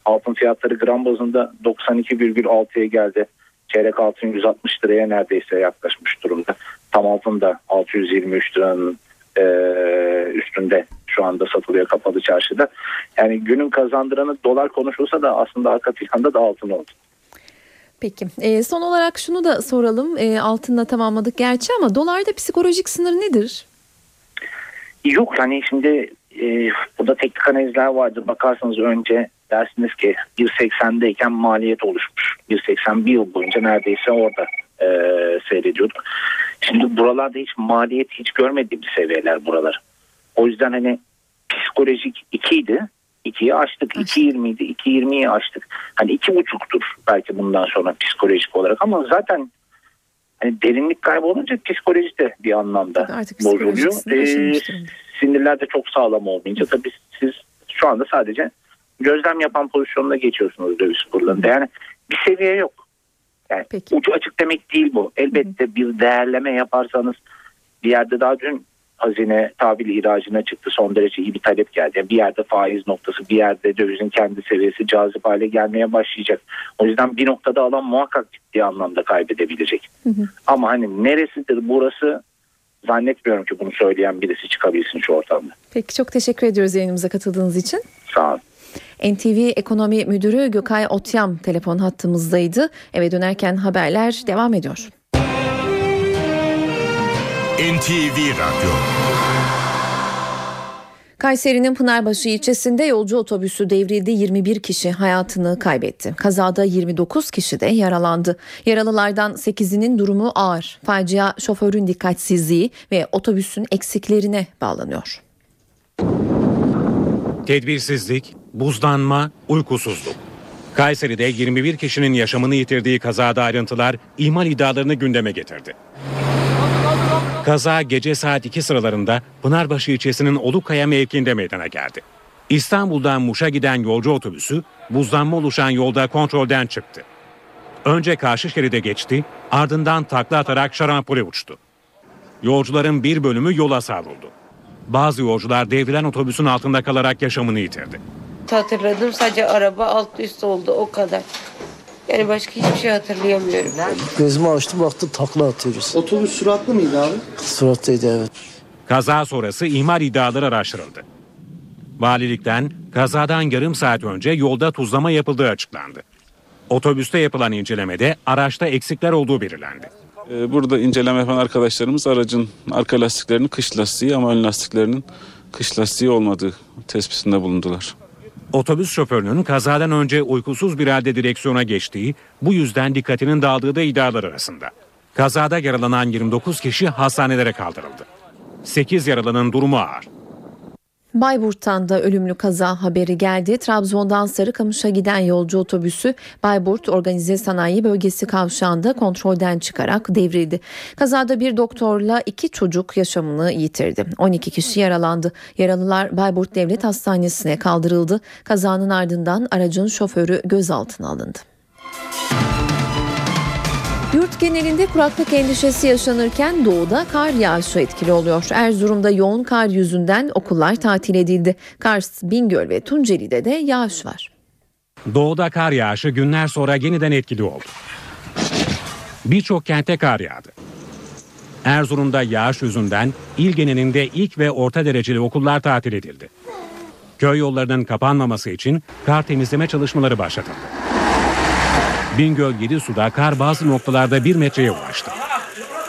Speaker 11: Altın fiyatları gram bazında 92,6'ya geldi. Çeyrek altın 160 liraya neredeyse yaklaşmış durumda. Tam altın da 623 liranın e, üstünde şu anda satılıyor kapalı çarşıda. Yani günün kazandıranı dolar konuşulsa da aslında arka planda da altın oldu.
Speaker 2: Peki e, son olarak şunu da soralım e, altınla tamamladık gerçi ama dolarda psikolojik sınır nedir?
Speaker 11: Yok hani şimdi e, burada teknik analizler vardır. Bakarsanız önce dersiniz ki 1.80'deyken maliyet oluşmuş. 1.80 bir yıl boyunca neredeyse orada e, seyrediyorduk. Şimdi buralarda hiç maliyet hiç görmediğimiz seviyeler buralar. O yüzden hani psikolojik 2 idi. 2'yi açtık. 2.20 idi. 2.20'yi açtık. Hani 2.5'tur belki bundan sonra psikolojik olarak ama zaten hani derinlik kaybolunca psikoloji de bir anlamda
Speaker 2: Artık
Speaker 11: bozuluyor. Ee, sinirler de çok sağlam olmayınca tabii siz şu anda sadece gözlem yapan pozisyonuna geçiyorsunuz döviz kurlarında. Yani bir seviye yok. Yani
Speaker 2: Peki.
Speaker 11: ucu açık demek değil bu. Elbette bir değerleme yaparsanız bir yerde daha dün hazine tahvil ihracına çıktı. Son derece iyi bir talep geldi. Yani bir yerde faiz noktası, bir yerde dövizin kendi seviyesi cazip hale gelmeye başlayacak. O yüzden bir noktada alan muhakkak ciddi anlamda kaybedebilecek. Ama hani neresidir burası zannetmiyorum ki bunu söyleyen birisi çıkabilsin şu ortamda.
Speaker 2: Peki çok teşekkür ediyoruz yayınımıza katıldığınız için.
Speaker 11: Sağ olun.
Speaker 2: NTV Ekonomi Müdürü Gökay Otyam telefon hattımızdaydı. Eve dönerken haberler devam ediyor.
Speaker 12: NTV Radyo
Speaker 2: Kayseri'nin Pınarbaşı ilçesinde yolcu otobüsü devrildi 21 kişi hayatını kaybetti. Kazada 29 kişi de yaralandı. Yaralılardan 8'inin durumu ağır. Facia şoförün dikkatsizliği ve otobüsün eksiklerine bağlanıyor.
Speaker 7: Tedbirsizlik, buzlanma, uykusuzluk. Kayseri'de 21 kişinin yaşamını yitirdiği kazada ayrıntılar ihmal iddialarını gündeme getirdi. Kaza gece saat 2 sıralarında Pınarbaşı ilçesinin Olukaya mevkiinde meydana geldi. İstanbul'dan Muş'a giden yolcu otobüsü buzlanma oluşan yolda kontrolden çıktı. Önce karşı şeride geçti, ardından takla atarak şarampole uçtu. Yolcuların bir bölümü yola savruldu. Bazı yolcular devrilen otobüsün altında kalarak yaşamını yitirdi.
Speaker 13: Hatırladım sadece araba alt üst oldu o kadar. Yani başka hiçbir şey hatırlayamıyorum.
Speaker 14: Gözümü açtım baktım takla atıyoruz.
Speaker 15: Otobüs süratli miydi abi?
Speaker 14: Surattaydı evet.
Speaker 7: Kaza sonrası ihmal iddiaları araştırıldı. Valilikten kazadan yarım saat önce yolda tuzlama yapıldığı açıklandı. Otobüste yapılan incelemede araçta eksikler olduğu belirlendi.
Speaker 16: Ee, Burada inceleme yapan arkadaşlarımız aracın arka lastiklerinin kış lastiği ama ön lastiklerinin kış lastiği olmadığı tespitinde bulundular.
Speaker 7: Otobüs şoförünün kazadan önce uykusuz bir halde direksiyona geçtiği, bu yüzden dikkatinin dağıldığı da iddialar arasında. Kazada yaralanan 29 kişi hastanelere kaldırıldı. 8 yaralının durumu ağır.
Speaker 2: Bayburt'tan da ölümlü kaza haberi geldi. Trabzon'dan Sarıkamış'a giden yolcu otobüsü Bayburt Organize Sanayi Bölgesi kavşağında kontrolden çıkarak devrildi. Kazada bir doktorla iki çocuk yaşamını yitirdi. 12 kişi yaralandı. Yaralılar Bayburt Devlet Hastanesi'ne kaldırıldı. Kazanın ardından aracın şoförü gözaltına alındı. Yurt genelinde kuraklık endişesi yaşanırken doğuda kar yağışı etkili oluyor. Erzurum'da yoğun kar yüzünden okullar tatil edildi. Kars, Bingöl ve Tunceli'de de yağış var.
Speaker 7: Doğuda kar yağışı günler sonra yeniden etkili oldu. Birçok kente kar yağdı. Erzurum'da yağış yüzünden il genelinde ilk ve orta dereceli okullar tatil edildi. Köy yollarının kapanmaması için kar temizleme çalışmaları başlatıldı. Bingöl Yedisu'da kar bazı noktalarda 1 metreye ulaştı.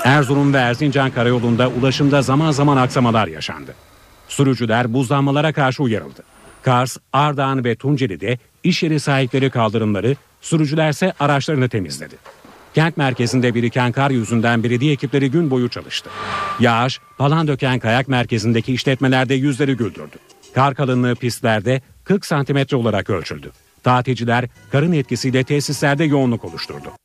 Speaker 7: Erzurum ve Erzincan karayolunda ulaşımda zaman zaman aksamalar yaşandı. Sürücüler buzlanmalara karşı uyarıldı. Kars, Ardahan ve Tunceli'de iş yeri sahipleri kaldırımları, sürücülerse araçlarını temizledi. Kent merkezinde biriken kar yüzünden belediye ekipleri gün boyu çalıştı. Yağış, Palandöken Kayak Merkezi'ndeki işletmelerde yüzleri güldürdü. Kar kalınlığı pistlerde 40 santimetre olarak ölçüldü. Tatilciler karın etkisiyle tesislerde yoğunluk oluşturdu.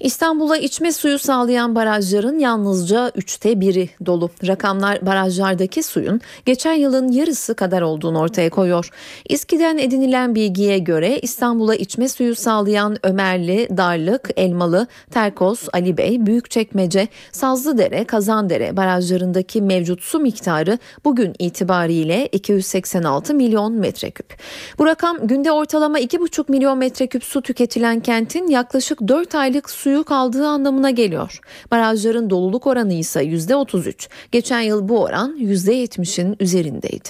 Speaker 2: İstanbul'a içme suyu sağlayan barajların yalnızca üçte biri dolu. Rakamlar barajlardaki suyun geçen yılın yarısı kadar olduğunu ortaya koyuyor. İSKİ'den edinilen bilgiye göre İstanbul'a içme suyu sağlayan Ömerli, Darlık, Elmalı, Terkos, Ali Bey, Büyükçekmece, Sazlıdere, Kazandere barajlarındaki mevcut su miktarı bugün itibariyle 286 milyon metreküp. Bu rakam günde ortalama 2,5 milyon metreküp su tüketilen kentin yaklaşık 4 aylık suyu kaldığı anlamına geliyor. Barajların doluluk oranı ise %33. Geçen yıl bu oran %70'in üzerindeydi.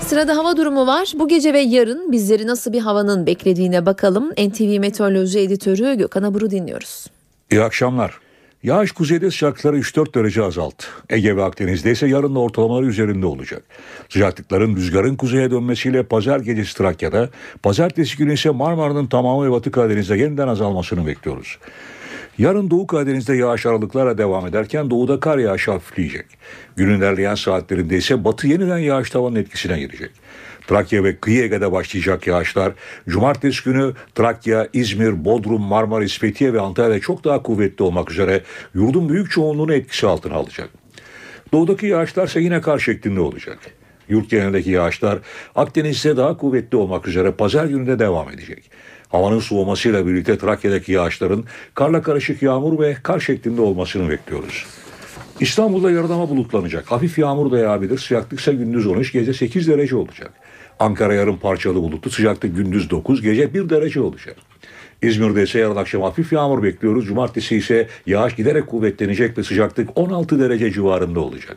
Speaker 2: Sırada hava durumu var. Bu gece ve yarın bizleri nasıl bir havanın beklediğine bakalım. NTV Meteoroloji Editörü Gökhan Abur'u dinliyoruz.
Speaker 15: İyi akşamlar. Yağış kuzeyde sıcaklıkları 3-4 derece azalttı. Ege ve Akdeniz'de ise yarın da ortalamaları üzerinde olacak. Sıcaklıkların rüzgarın kuzeye dönmesiyle pazar gecesi Trakya'da, pazartesi günü ise Marmara'nın tamamı ve Batı Karadeniz'de yeniden azalmasını bekliyoruz. Yarın Doğu Karadeniz'de yağış aralıklarla devam ederken doğuda kar yağışı hafifleyecek. Günün ilerleyen saatlerinde ise batı yeniden yağış tavanın etkisine girecek. Trakya ve kıyı Ege'de başlayacak yağışlar cumartesi günü Trakya, İzmir, Bodrum, Marmaris, Fethiye ve Antalya'da çok daha kuvvetli olmak üzere yurdun büyük çoğunluğunu etkisi altına alacak. Doğudaki yağışlar ise yine kar şeklinde olacak. Yurt genelindeki yağışlar Akdeniz'de daha kuvvetli olmak üzere pazar günü de devam edecek. Havanın soğumasıyla birlikte Trakya'daki yağışların karla karışık yağmur ve kar şeklinde olmasını bekliyoruz. İstanbul'da yarılama bulutlanacak. Hafif yağmur da yağabilir. Sıcaklık ise gündüz 13, gece 8 derece olacak. Ankara yarın parçalı bulutlu. Sıcaklık gündüz 9, gece 1 derece olacak. İzmir'de ise yarın akşam hafif yağmur bekliyoruz. Cumartesi ise yağış giderek kuvvetlenecek ve sıcaklık 16 derece civarında olacak.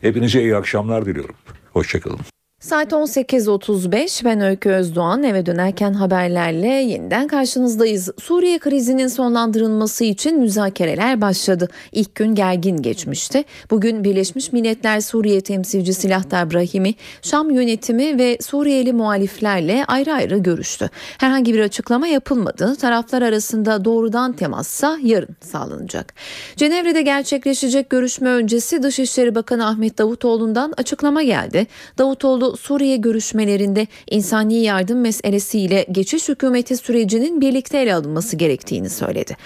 Speaker 15: Hepinize iyi akşamlar diliyorum. Hoşçakalın.
Speaker 2: Saat 18.35 ben Öykü Özdoğan eve dönerken haberlerle yeniden karşınızdayız. Suriye krizinin sonlandırılması için müzakereler başladı. İlk gün gergin geçmişti. Bugün Birleşmiş Milletler Suriye temsilcisi Lahtar Brahimi, Şam yönetimi ve Suriyeli muhaliflerle ayrı ayrı görüştü. Herhangi bir açıklama yapılmadı. Taraflar arasında doğrudan temassa yarın sağlanacak. Cenevre'de gerçekleşecek görüşme öncesi Dışişleri Bakanı Ahmet Davutoğlu'ndan açıklama geldi. Davutoğlu Suriye görüşmelerinde insani yardım meselesiyle geçiş hükümeti sürecinin birlikte ele alınması gerektiğini söyledi.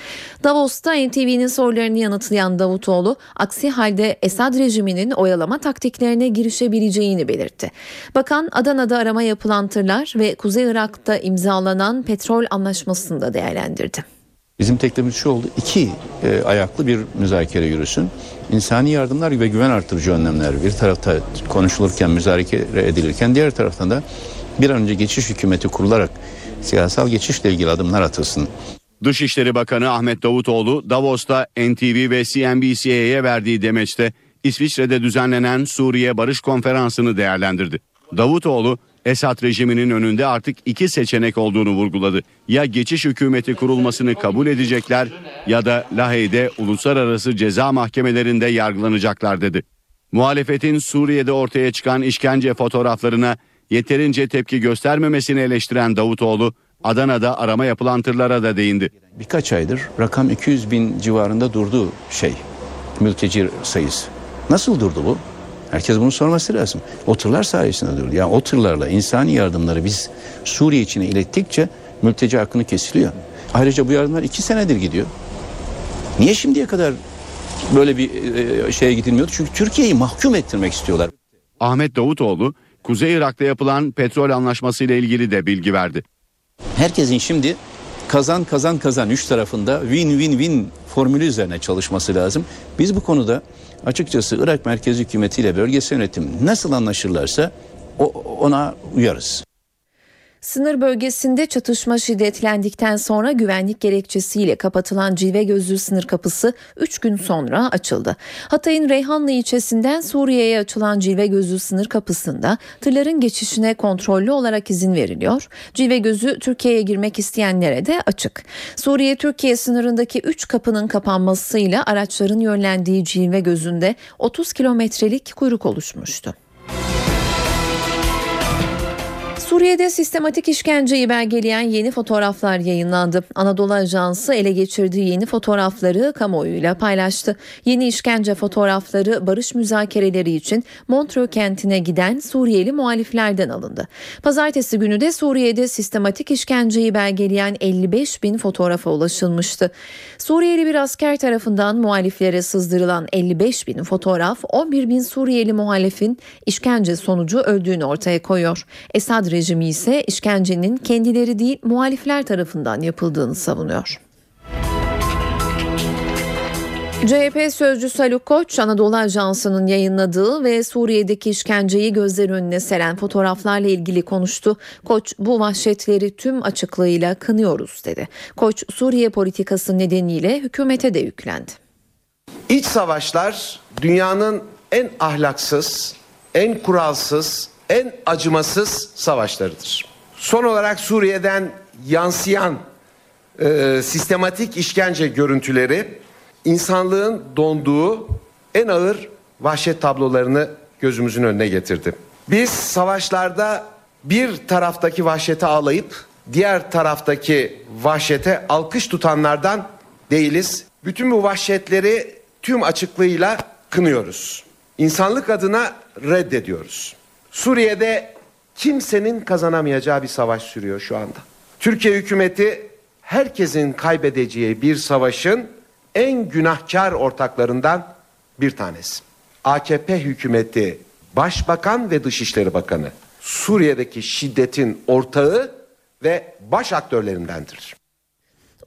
Speaker 2: Davos'ta NTV'nin sorularını yanıtlayan Davutoğlu, aksi halde Esad rejiminin oyalama taktiklerine girişebileceğini belirtti. Bakan Adana'da arama yapılan tırlar ve Kuzey Irak'ta imzalanan petrol anlaşmasını da değerlendirdi.
Speaker 17: Bizim teklifimiz şu oldu. iki e, ayaklı bir müzakere yürüsün. İnsani yardımlar ve güven artırıcı önlemler bir tarafta konuşulurken, müzakere edilirken diğer taraftan da bir an önce geçiş hükümeti kurularak siyasal geçişle ilgili adımlar atılsın.
Speaker 18: Dışişleri Bakanı Ahmet Davutoğlu Davos'ta NTV ve CNBC'ye verdiği demeçte İsviçre'de düzenlenen Suriye Barış Konferansı'nı değerlendirdi. Davutoğlu Esad rejiminin önünde artık iki seçenek olduğunu vurguladı. Ya geçiş hükümeti kurulmasını kabul edecekler ya da Lahey'de uluslararası ceza mahkemelerinde yargılanacaklar dedi. Muhalefetin Suriye'de ortaya çıkan işkence fotoğraflarına yeterince tepki göstermemesini eleştiren Davutoğlu, Adana'da arama yapılan tırlara da değindi.
Speaker 17: Birkaç aydır rakam 200 bin civarında durdu şey mülteci sayısı. Nasıl durdu bu? Herkes bunu sorması lazım. O tırlar sayesinde durdu. Yani o tırlarla insani yardımları biz Suriye içine ilettikçe mülteci hakkını kesiliyor. Ayrıca bu yardımlar iki senedir gidiyor. Niye şimdiye kadar böyle bir e, şeye gidilmiyordu? Çünkü Türkiye'yi mahkum ettirmek istiyorlar.
Speaker 18: Ahmet Davutoğlu, Kuzey Irak'ta yapılan petrol anlaşması ile ilgili de bilgi verdi.
Speaker 17: Herkesin şimdi kazan kazan kazan üç tarafında win win win formülü üzerine çalışması lazım. Biz bu konuda açıkçası Irak merkezi hükümetiyle bölgesel yönetim nasıl anlaşırlarsa ona uyarız.
Speaker 2: Sınır bölgesinde çatışma şiddetlendikten sonra güvenlik gerekçesiyle kapatılan Cilve Gözlü sınır kapısı 3 gün sonra açıldı. Hatay'ın Reyhanlı ilçesinden Suriye'ye açılan Cilve Gözlü sınır kapısında tırların geçişine kontrollü olarak izin veriliyor. Cilve Gözü Türkiye'ye girmek isteyenlere de açık. Suriye-Türkiye sınırındaki 3 kapının kapanmasıyla araçların yönlendiği Cilve Gözü'nde 30 kilometrelik kuyruk oluşmuştu. Suriye'de sistematik işkenceyi belgeleyen yeni fotoğraflar yayınlandı. Anadolu Ajansı ele geçirdiği yeni fotoğrafları kamuoyuyla paylaştı. Yeni işkence fotoğrafları barış müzakereleri için Montreux kentine giden Suriyeli muhaliflerden alındı. Pazartesi günü de Suriye'de sistematik işkenceyi belgeleyen 55 bin fotoğrafa ulaşılmıştı. Suriyeli bir asker tarafından muhaliflere sızdırılan 55 bin fotoğraf 11 bin Suriyeli muhalifin işkence sonucu öldüğünü ortaya koyuyor. Esad rejimi ise işkencenin kendileri değil muhalifler tarafından yapıldığını savunuyor. CHP sözcüsü Haluk Koç, Anadolu Ajansı'nın yayınladığı ve Suriye'deki işkenceyi gözler önüne seren fotoğraflarla ilgili konuştu. Koç, bu vahşetleri tüm açıklığıyla kınıyoruz dedi. Koç, Suriye politikası nedeniyle hükümete de yüklendi.
Speaker 19: İç savaşlar dünyanın en ahlaksız, en kuralsız, en acımasız savaşlarıdır. Son olarak Suriye'den yansıyan e, sistematik işkence görüntüleri insanlığın donduğu en ağır vahşet tablolarını gözümüzün önüne getirdi. Biz savaşlarda bir taraftaki vahşete ağlayıp diğer taraftaki vahşete alkış tutanlardan değiliz. Bütün bu vahşetleri tüm açıklığıyla kınıyoruz. İnsanlık adına reddediyoruz. Suriye'de kimsenin kazanamayacağı bir savaş sürüyor şu anda. Türkiye hükümeti herkesin kaybedeceği bir savaşın en günahkar ortaklarından bir tanesi. AKP hükümeti, Başbakan ve Dışişleri Bakanı Suriye'deki şiddetin ortağı ve baş aktörlerindendir.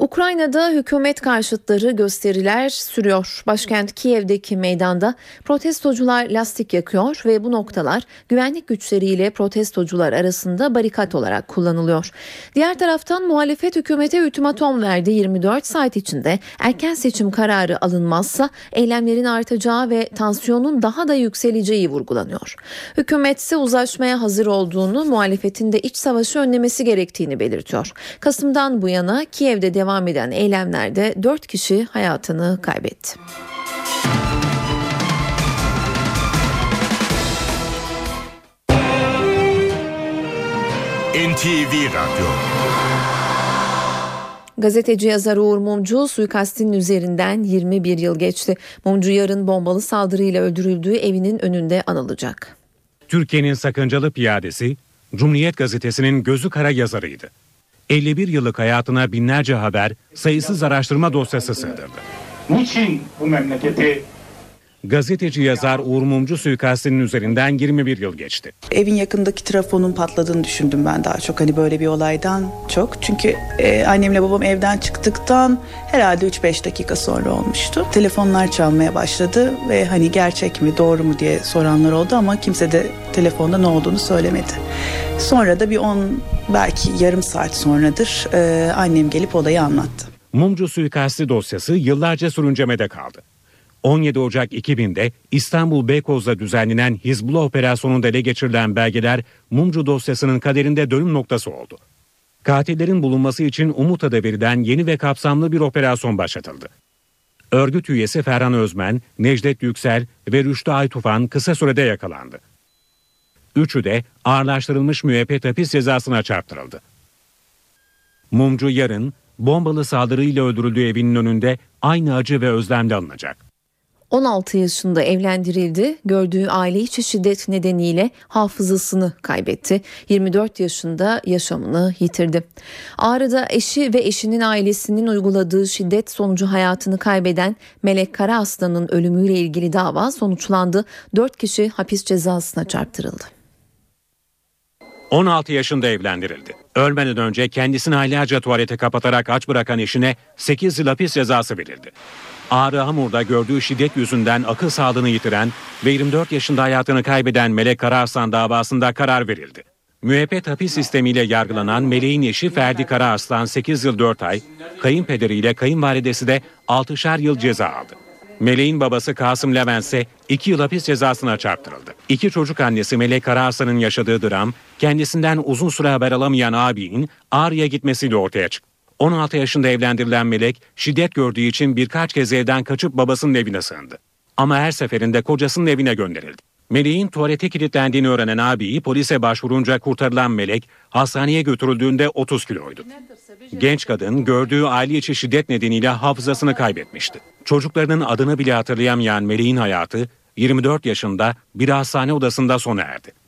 Speaker 2: Ukrayna'da hükümet karşıtları gösteriler sürüyor. Başkent Kiev'deki meydanda protestocular lastik yakıyor ve bu noktalar güvenlik güçleriyle protestocular arasında barikat olarak kullanılıyor. Diğer taraftan muhalefet hükümete ultimatom verdi 24 saat içinde erken seçim kararı alınmazsa eylemlerin artacağı ve tansiyonun daha da yükseleceği vurgulanıyor. Hükümet ise uzlaşmaya hazır olduğunu muhalefetin de iç savaşı önlemesi gerektiğini belirtiyor. Kasım'dan bu yana Kiev'de devam devam eden eylemlerde 4 kişi hayatını kaybetti.
Speaker 12: NTV Radyo
Speaker 2: Gazeteci yazar Uğur Mumcu suikastinin üzerinden 21 yıl geçti. Mumcu yarın bombalı saldırıyla öldürüldüğü evinin önünde anılacak.
Speaker 7: Türkiye'nin sakıncalı piyadesi Cumhuriyet Gazetesi'nin gözü kara yazarıydı. 51 yıllık hayatına binlerce haber, sayısız araştırma dosyası sığdırdı.
Speaker 20: Niçin bu memleketi
Speaker 7: Gazeteci yazar Uğur Mumcu suikastinin üzerinden 21 yıl geçti.
Speaker 21: Evin yakındaki trafonun patladığını düşündüm ben daha çok hani böyle bir olaydan çok. Çünkü e, annemle babam evden çıktıktan herhalde 3-5 dakika sonra olmuştu. Telefonlar çalmaya başladı ve hani gerçek mi doğru mu diye soranlar oldu ama kimse de telefonda ne olduğunu söylemedi. Sonra da bir 10 belki yarım saat sonradır e, annem gelip olayı anlattı.
Speaker 7: Mumcu suikasti dosyası yıllarca sürüncemede kaldı. 17 Ocak 2000'de İstanbul Beykoz'da düzenlenen Hizbullah operasyonunda ele geçirilen belgeler Mumcu dosyasının kaderinde dönüm noktası oldu. Katillerin bulunması için umut adı verilen yeni ve kapsamlı bir operasyon başlatıldı. Örgüt üyesi Ferhan Özmen, Necdet Yüksel ve Rüştü Aytufan kısa sürede yakalandı. Üçü de ağırlaştırılmış müebbet hapis cezasına çarptırıldı. Mumcu yarın bombalı saldırıyla öldürüldüğü evinin önünde aynı acı ve özlemle alınacak.
Speaker 2: 16 yaşında evlendirildi. Gördüğü aile içi şiddet nedeniyle hafızasını kaybetti. 24 yaşında yaşamını yitirdi. Ağrı'da eşi ve eşinin ailesinin uyguladığı şiddet sonucu hayatını kaybeden Melek Karaaslan'ın ölümüyle ilgili dava sonuçlandı. 4 kişi hapis cezasına çarptırıldı.
Speaker 7: 16 yaşında evlendirildi. Ölmeden önce kendisini aylarca tuvalete kapatarak aç bırakan eşine 8 yıl hapis cezası verildi. Ağrı Hamur'da gördüğü şiddet yüzünden akıl sağlığını yitiren ve 24 yaşında hayatını kaybeden Melek Kararslan davasında karar verildi. Müebbet hapis sistemiyle yargılanan Meleğin eşi Ferdi Karaaslan 8 yıl 4 ay, kayınpederiyle kayınvalidesi de 6'şer yıl ceza aldı. Meleğin babası Kasım Levent ise 2 yıl hapis cezasına çarptırıldı. İki çocuk annesi Melek Karaaslan'ın yaşadığı dram, kendisinden uzun süre haber alamayan abinin Ağrı'ya gitmesiyle ortaya çıktı. 16 yaşında evlendirilen Melek, şiddet gördüğü için birkaç kez evden kaçıp babasının evine sığındı. Ama her seferinde kocasının evine gönderildi. Meleğin tuvalete kilitlendiğini öğrenen abiyi polise başvurunca kurtarılan Melek hastaneye götürüldüğünde 30 kiloydu. Genç kadın gördüğü aile içi şiddet nedeniyle hafızasını kaybetmişti. Çocuklarının adını bile hatırlayamayan Meleğin hayatı 24 yaşında bir hastane odasında sona erdi.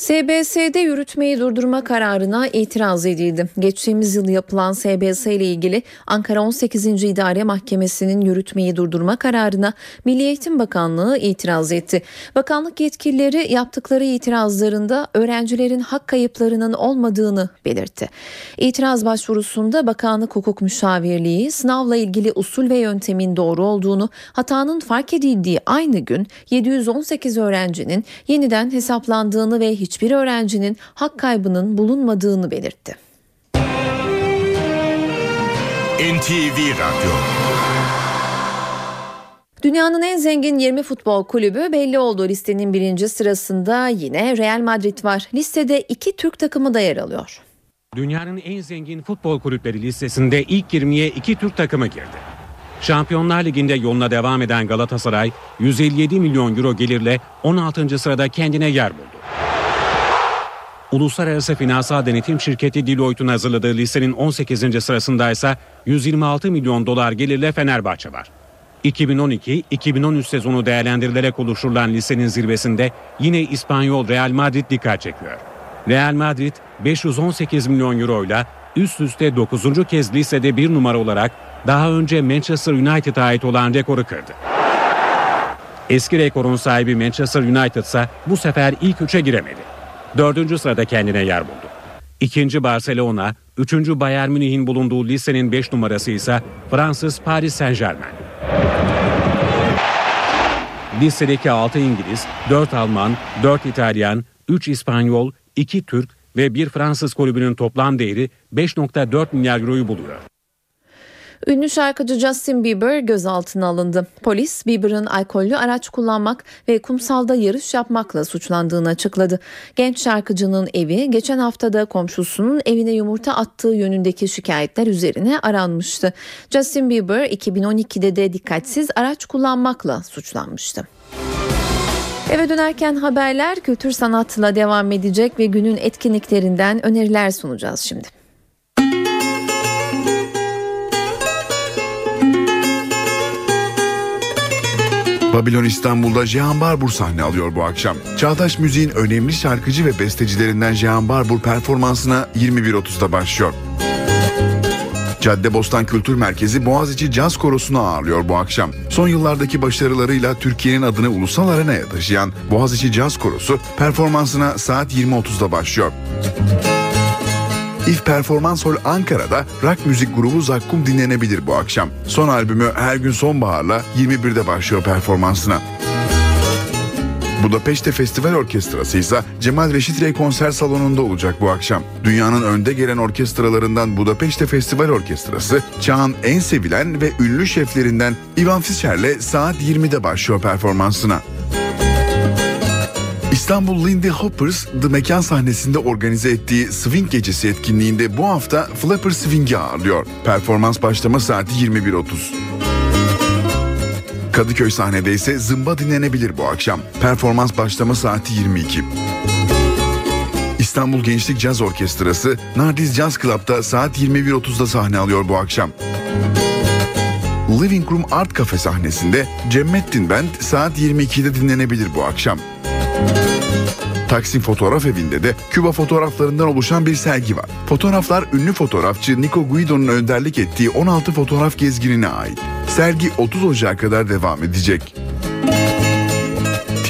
Speaker 2: SBS'de yürütmeyi durdurma kararına itiraz edildi. Geçtiğimiz yıl yapılan SBS ile ilgili Ankara 18. İdare Mahkemesi'nin yürütmeyi durdurma kararına Milli Eğitim Bakanlığı itiraz etti. Bakanlık yetkilileri yaptıkları itirazlarında öğrencilerin hak kayıplarının olmadığını belirtti. İtiraz başvurusunda Bakanlık Hukuk Müşavirliği sınavla ilgili usul ve yöntemin doğru olduğunu, hatanın fark edildiği aynı gün 718 öğrencinin yeniden hesaplandığını ve hiçbir öğrencinin hak kaybının bulunmadığını belirtti.
Speaker 12: NTV Radyo
Speaker 2: Dünyanın en zengin 20 futbol kulübü belli oldu. Listenin birinci sırasında yine Real Madrid var. Listede iki Türk takımı da yer alıyor.
Speaker 7: Dünyanın en zengin futbol kulüpleri listesinde ilk 20'ye iki Türk takımı girdi. Şampiyonlar Ligi'nde yoluna devam eden Galatasaray 157 milyon euro gelirle 16. sırada kendine yer buldu. Uluslararası Finansal Denetim Şirketi Deloitte'un hazırladığı listenin 18. sırasında ise 126 milyon dolar gelirle Fenerbahçe var. 2012-2013 sezonu değerlendirilerek oluşturulan listenin zirvesinde yine İspanyol Real Madrid dikkat çekiyor. Real Madrid 518 milyon euro ile üst üste 9. kez listede bir numara olarak daha önce Manchester United'a ait olan rekoru kırdı. Eski rekorun sahibi Manchester United ise bu sefer ilk üçe giremedi. Dördüncü sırada kendine yer buldu. İkinci Barcelona, üçüncü Bayern Münih'in bulunduğu listenin 5 numarası ise Fransız Paris Saint Germain. Listedeki 6 İngiliz, 4 Alman, 4 İtalyan, 3 İspanyol, 2 Türk ve 1 Fransız kulübünün toplam değeri 5.4 milyar euroyu buluyor.
Speaker 2: Ünlü şarkıcı Justin Bieber gözaltına alındı. Polis Bieber'ın alkollü araç kullanmak ve kumsalda yarış yapmakla suçlandığını açıkladı. Genç şarkıcının evi geçen haftada komşusunun evine yumurta attığı yönündeki şikayetler üzerine aranmıştı. Justin Bieber 2012'de de dikkatsiz araç kullanmakla suçlanmıştı. Eve dönerken haberler kültür sanatla devam edecek ve günün etkinliklerinden öneriler sunacağız şimdi.
Speaker 22: Babilon İstanbul'da Cihan Barbur sahne alıyor bu akşam. Çağdaş müziğin önemli şarkıcı ve bestecilerinden Cihan Barbur performansına 21.30'da başlıyor. Caddebostan Kültür Merkezi Boğaziçi Caz Korosu'nu ağırlıyor bu akşam. Son yıllardaki başarılarıyla Türkiye'nin adını ulusal arenaya taşıyan Boğaziçi Caz Korosu performansına saat 20.30'da başlıyor. İF Performans Hall Ankara'da rock müzik grubu Zakkum dinlenebilir bu akşam. Son albümü Her Gün Sonbahar'la 21'de başlıyor performansına. Budapeşte Festival Orkestrası ise Cemal Reşit Rey konser salonunda olacak bu akşam. Dünyanın önde gelen orkestralarından Budapeşte Festival Orkestrası, çağın en sevilen ve ünlü şeflerinden Ivan Fischer'le saat 20'de başlıyor performansına. İstanbul Lindy Hoppers The Mekan sahnesinde organize ettiği Swing Gecesi etkinliğinde bu hafta Flapper Swing'i ağırlıyor. Performans başlama saati 21.30. Kadıköy sahnede ise zımba dinlenebilir bu akşam. Performans başlama saati 22. İstanbul Gençlik Caz Orkestrası Nardiz Jazz Club'da saat 21.30'da sahne alıyor bu akşam. Living Room Art Cafe sahnesinde Cemmettin Band saat 22'de dinlenebilir bu akşam. Taksim Fotoğraf Evi'nde de Küba fotoğraflarından oluşan bir sergi var. Fotoğraflar ünlü fotoğrafçı Nico Guido'nun önderlik ettiği 16 fotoğraf gezginine ait. Sergi 30 Ocak'a kadar devam edecek.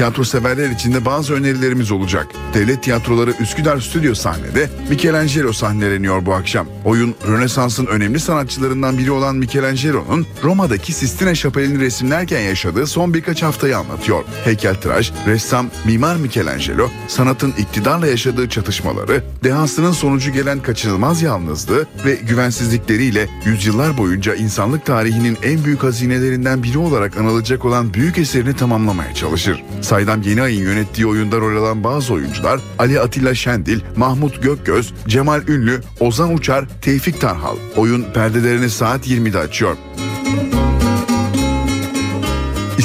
Speaker 22: Tiyatro severler için de bazı önerilerimiz olacak. Devlet Tiyatroları Üsküdar Stüdyo sahnede Michelangelo sahneleniyor bu akşam. Oyun Rönesans'ın önemli sanatçılarından biri olan Michelangelo'nun Roma'daki Sistine Şapeli'ni resimlerken yaşadığı son birkaç haftayı anlatıyor. Heykeltıraş, ressam, mimar Michelangelo sanatın iktidarla yaşadığı çatışmaları, dehasının sonucu gelen kaçınılmaz yalnızlığı ve güvensizlikleriyle yüzyıllar boyunca insanlık tarihinin en büyük hazinelerinden biri olarak anılacak olan büyük eserini tamamlamaya çalışır. Saydam Yeniay'ın yönettiği oyunda rol alan bazı oyuncular Ali Atilla Şendil, Mahmut Gökgöz, Cemal Ünlü, Ozan Uçar, Tevfik Tarhal. Oyun perdelerini saat 20'de açıyor.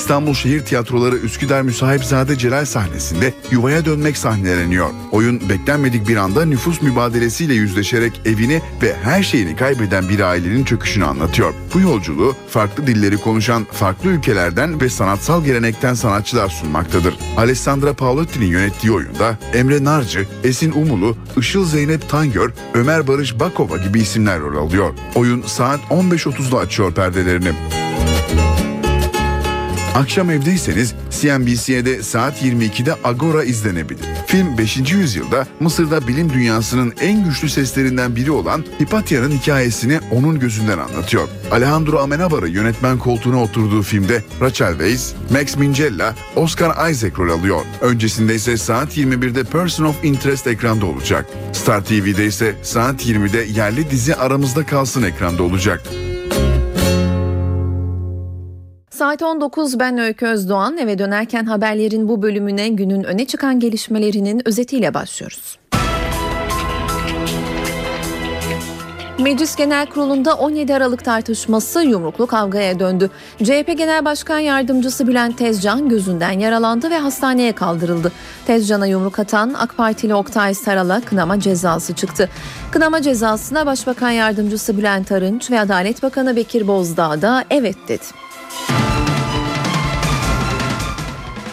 Speaker 22: İstanbul Şehir Tiyatroları Üsküdar Müsahipzade Celal sahnesinde yuvaya dönmek sahneleniyor. Oyun beklenmedik bir anda nüfus mübadelesiyle yüzleşerek evini ve her şeyini kaybeden bir ailenin çöküşünü anlatıyor. Bu yolculuğu farklı dilleri konuşan farklı ülkelerden ve sanatsal gelenekten sanatçılar sunmaktadır. Alessandra Paolotti'nin yönettiği oyunda Emre Narcı, Esin Umulu, Işıl Zeynep Tangör, Ömer Barış Bakova gibi isimler rol alıyor. Oyun saat 15.30'da açıyor perdelerini. Akşam evdeyseniz CNBC'de saat 22'de Agora izlenebilir. Film 5. yüzyılda Mısır'da bilim dünyasının en güçlü seslerinden biri olan Hipatya'nın hikayesini onun gözünden anlatıyor. Alejandro Amenabar'ı yönetmen koltuğuna oturduğu filmde Rachel Weisz, Max Minghella, Oscar Isaac rol alıyor. Öncesinde ise saat 21'de Person of Interest ekranda olacak. Star TV'de ise saat 20'de yerli dizi Aramızda Kalsın ekranda olacak.
Speaker 2: Saat 19 ben Öykü Özdoğan eve dönerken haberlerin bu bölümüne günün öne çıkan gelişmelerinin özetiyle başlıyoruz. Meclis Genel Kurulu'nda 17 Aralık tartışması yumruklu kavgaya döndü. CHP Genel Başkan Yardımcısı Bülent Tezcan gözünden yaralandı ve hastaneye kaldırıldı. Tezcan'a yumruk atan AK Partili Oktay Saral'a kınama cezası çıktı. Kınama cezasına Başbakan Yardımcısı Bülent Arınç ve Adalet Bakanı Bekir Bozdağ da evet dedi.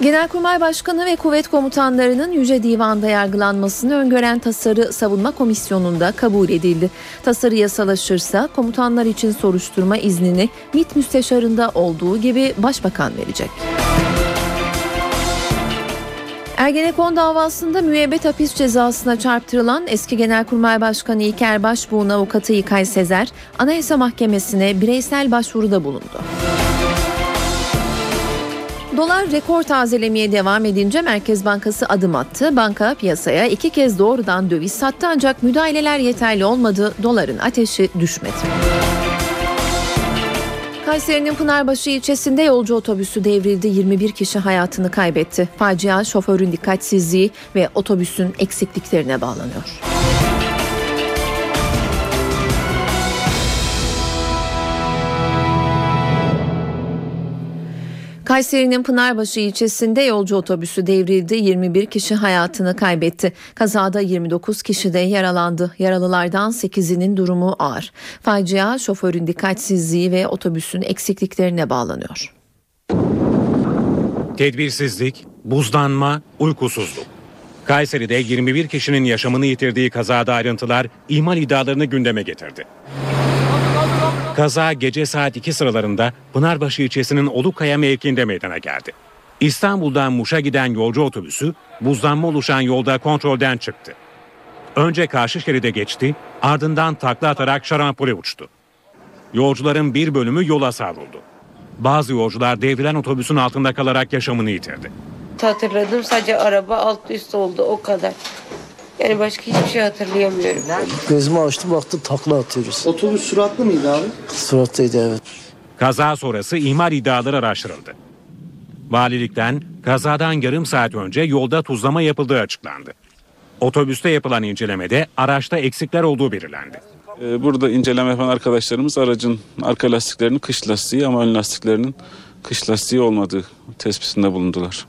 Speaker 2: Genelkurmay Başkanı ve kuvvet komutanlarının Yüce Divan'da yargılanmasını öngören tasarı Savunma Komisyonu'nda kabul edildi. Tasarı yasalaşırsa komutanlar için soruşturma iznini MİT müsteşarında olduğu gibi Başbakan verecek. Ergenekon davasında müebbet hapis cezasına çarptırılan eski Genelkurmay Başkanı İlker Başbuğ'un avukatı İlkay Sezer, Anayasa Mahkemesi'ne bireysel başvuruda bulundu. Dolar rekor tazelemeye devam edince Merkez Bankası adım attı. Banka piyasaya iki kez doğrudan döviz sattı ancak müdahaleler yeterli olmadı. Doların ateşi düşmedi. Kayseri'nin Pınarbaşı ilçesinde yolcu otobüsü devrildi. 21 kişi hayatını kaybetti. Facia şoförün dikkatsizliği ve otobüsün eksikliklerine bağlanıyor. Kayseri'nin Pınarbaşı ilçesinde yolcu otobüsü devrildi. 21 kişi hayatını kaybetti. Kazada 29 kişi de yaralandı. Yaralılardan 8'inin durumu ağır. Facia şoförün dikkatsizliği ve otobüsün eksikliklerine bağlanıyor.
Speaker 7: Tedbirsizlik, buzlanma, uykusuzluk. Kayseri'de 21 kişinin yaşamını yitirdiği kazada ayrıntılar ihmal iddialarını gündeme getirdi. Kaza gece saat 2 sıralarında Pınarbaşı ilçesinin Olukaya mevkiinde meydana geldi. İstanbul'dan Muş'a giden yolcu otobüsü buzlanma oluşan yolda kontrolden çıktı. Önce karşı şeride geçti, ardından takla atarak şarampole uçtu. Yolcuların bir bölümü yola savruldu. Bazı yolcular devrilen otobüsün altında kalarak yaşamını yitirdi.
Speaker 13: Hatırladım sadece araba alt üst oldu o kadar. Yani başka hiçbir şey hatırlayamıyorum.
Speaker 14: Gözümü açtım baktım takla atıyoruz.
Speaker 23: Otobüs süratli miydi abi?
Speaker 14: Surattaydı evet.
Speaker 7: Kaza sonrası ihmal iddiaları araştırıldı. Valilikten kazadan yarım saat önce yolda tuzlama yapıldığı açıklandı. Otobüste yapılan incelemede araçta eksikler olduğu belirlendi.
Speaker 16: Ee, Burada inceleme yapan arkadaşlarımız aracın arka lastiklerinin kış lastiği ama ön lastiklerinin kış lastiği olmadığı tespitinde bulundular.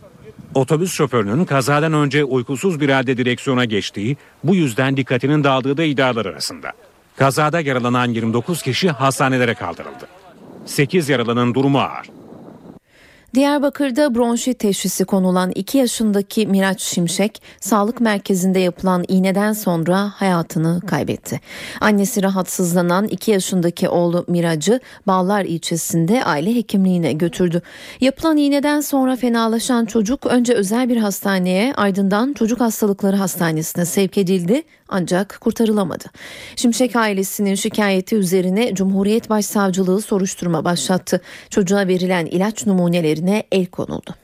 Speaker 7: Otobüs şoförünün kazadan önce uykusuz bir halde direksiyona geçtiği, bu yüzden dikkatinin dağıldığı da iddialar arasında. Kazada yaralanan 29 kişi hastanelere kaldırıldı. 8 yaralının durumu ağır.
Speaker 2: Diyarbakır'da bronşit teşhisi konulan 2 yaşındaki Miraç Şimşek, sağlık merkezinde yapılan iğneden sonra hayatını kaybetti. Annesi rahatsızlanan 2 yaşındaki oğlu Mirac'ı Bağlar ilçesinde aile hekimliğine götürdü. Yapılan iğneden sonra fenalaşan çocuk önce özel bir hastaneye ardından çocuk hastalıkları hastanesine sevk edildi ancak kurtarılamadı. Şimşek ailesinin şikayeti üzerine Cumhuriyet Başsavcılığı soruşturma başlattı. Çocuğa verilen ilaç numunelerine el konuldu.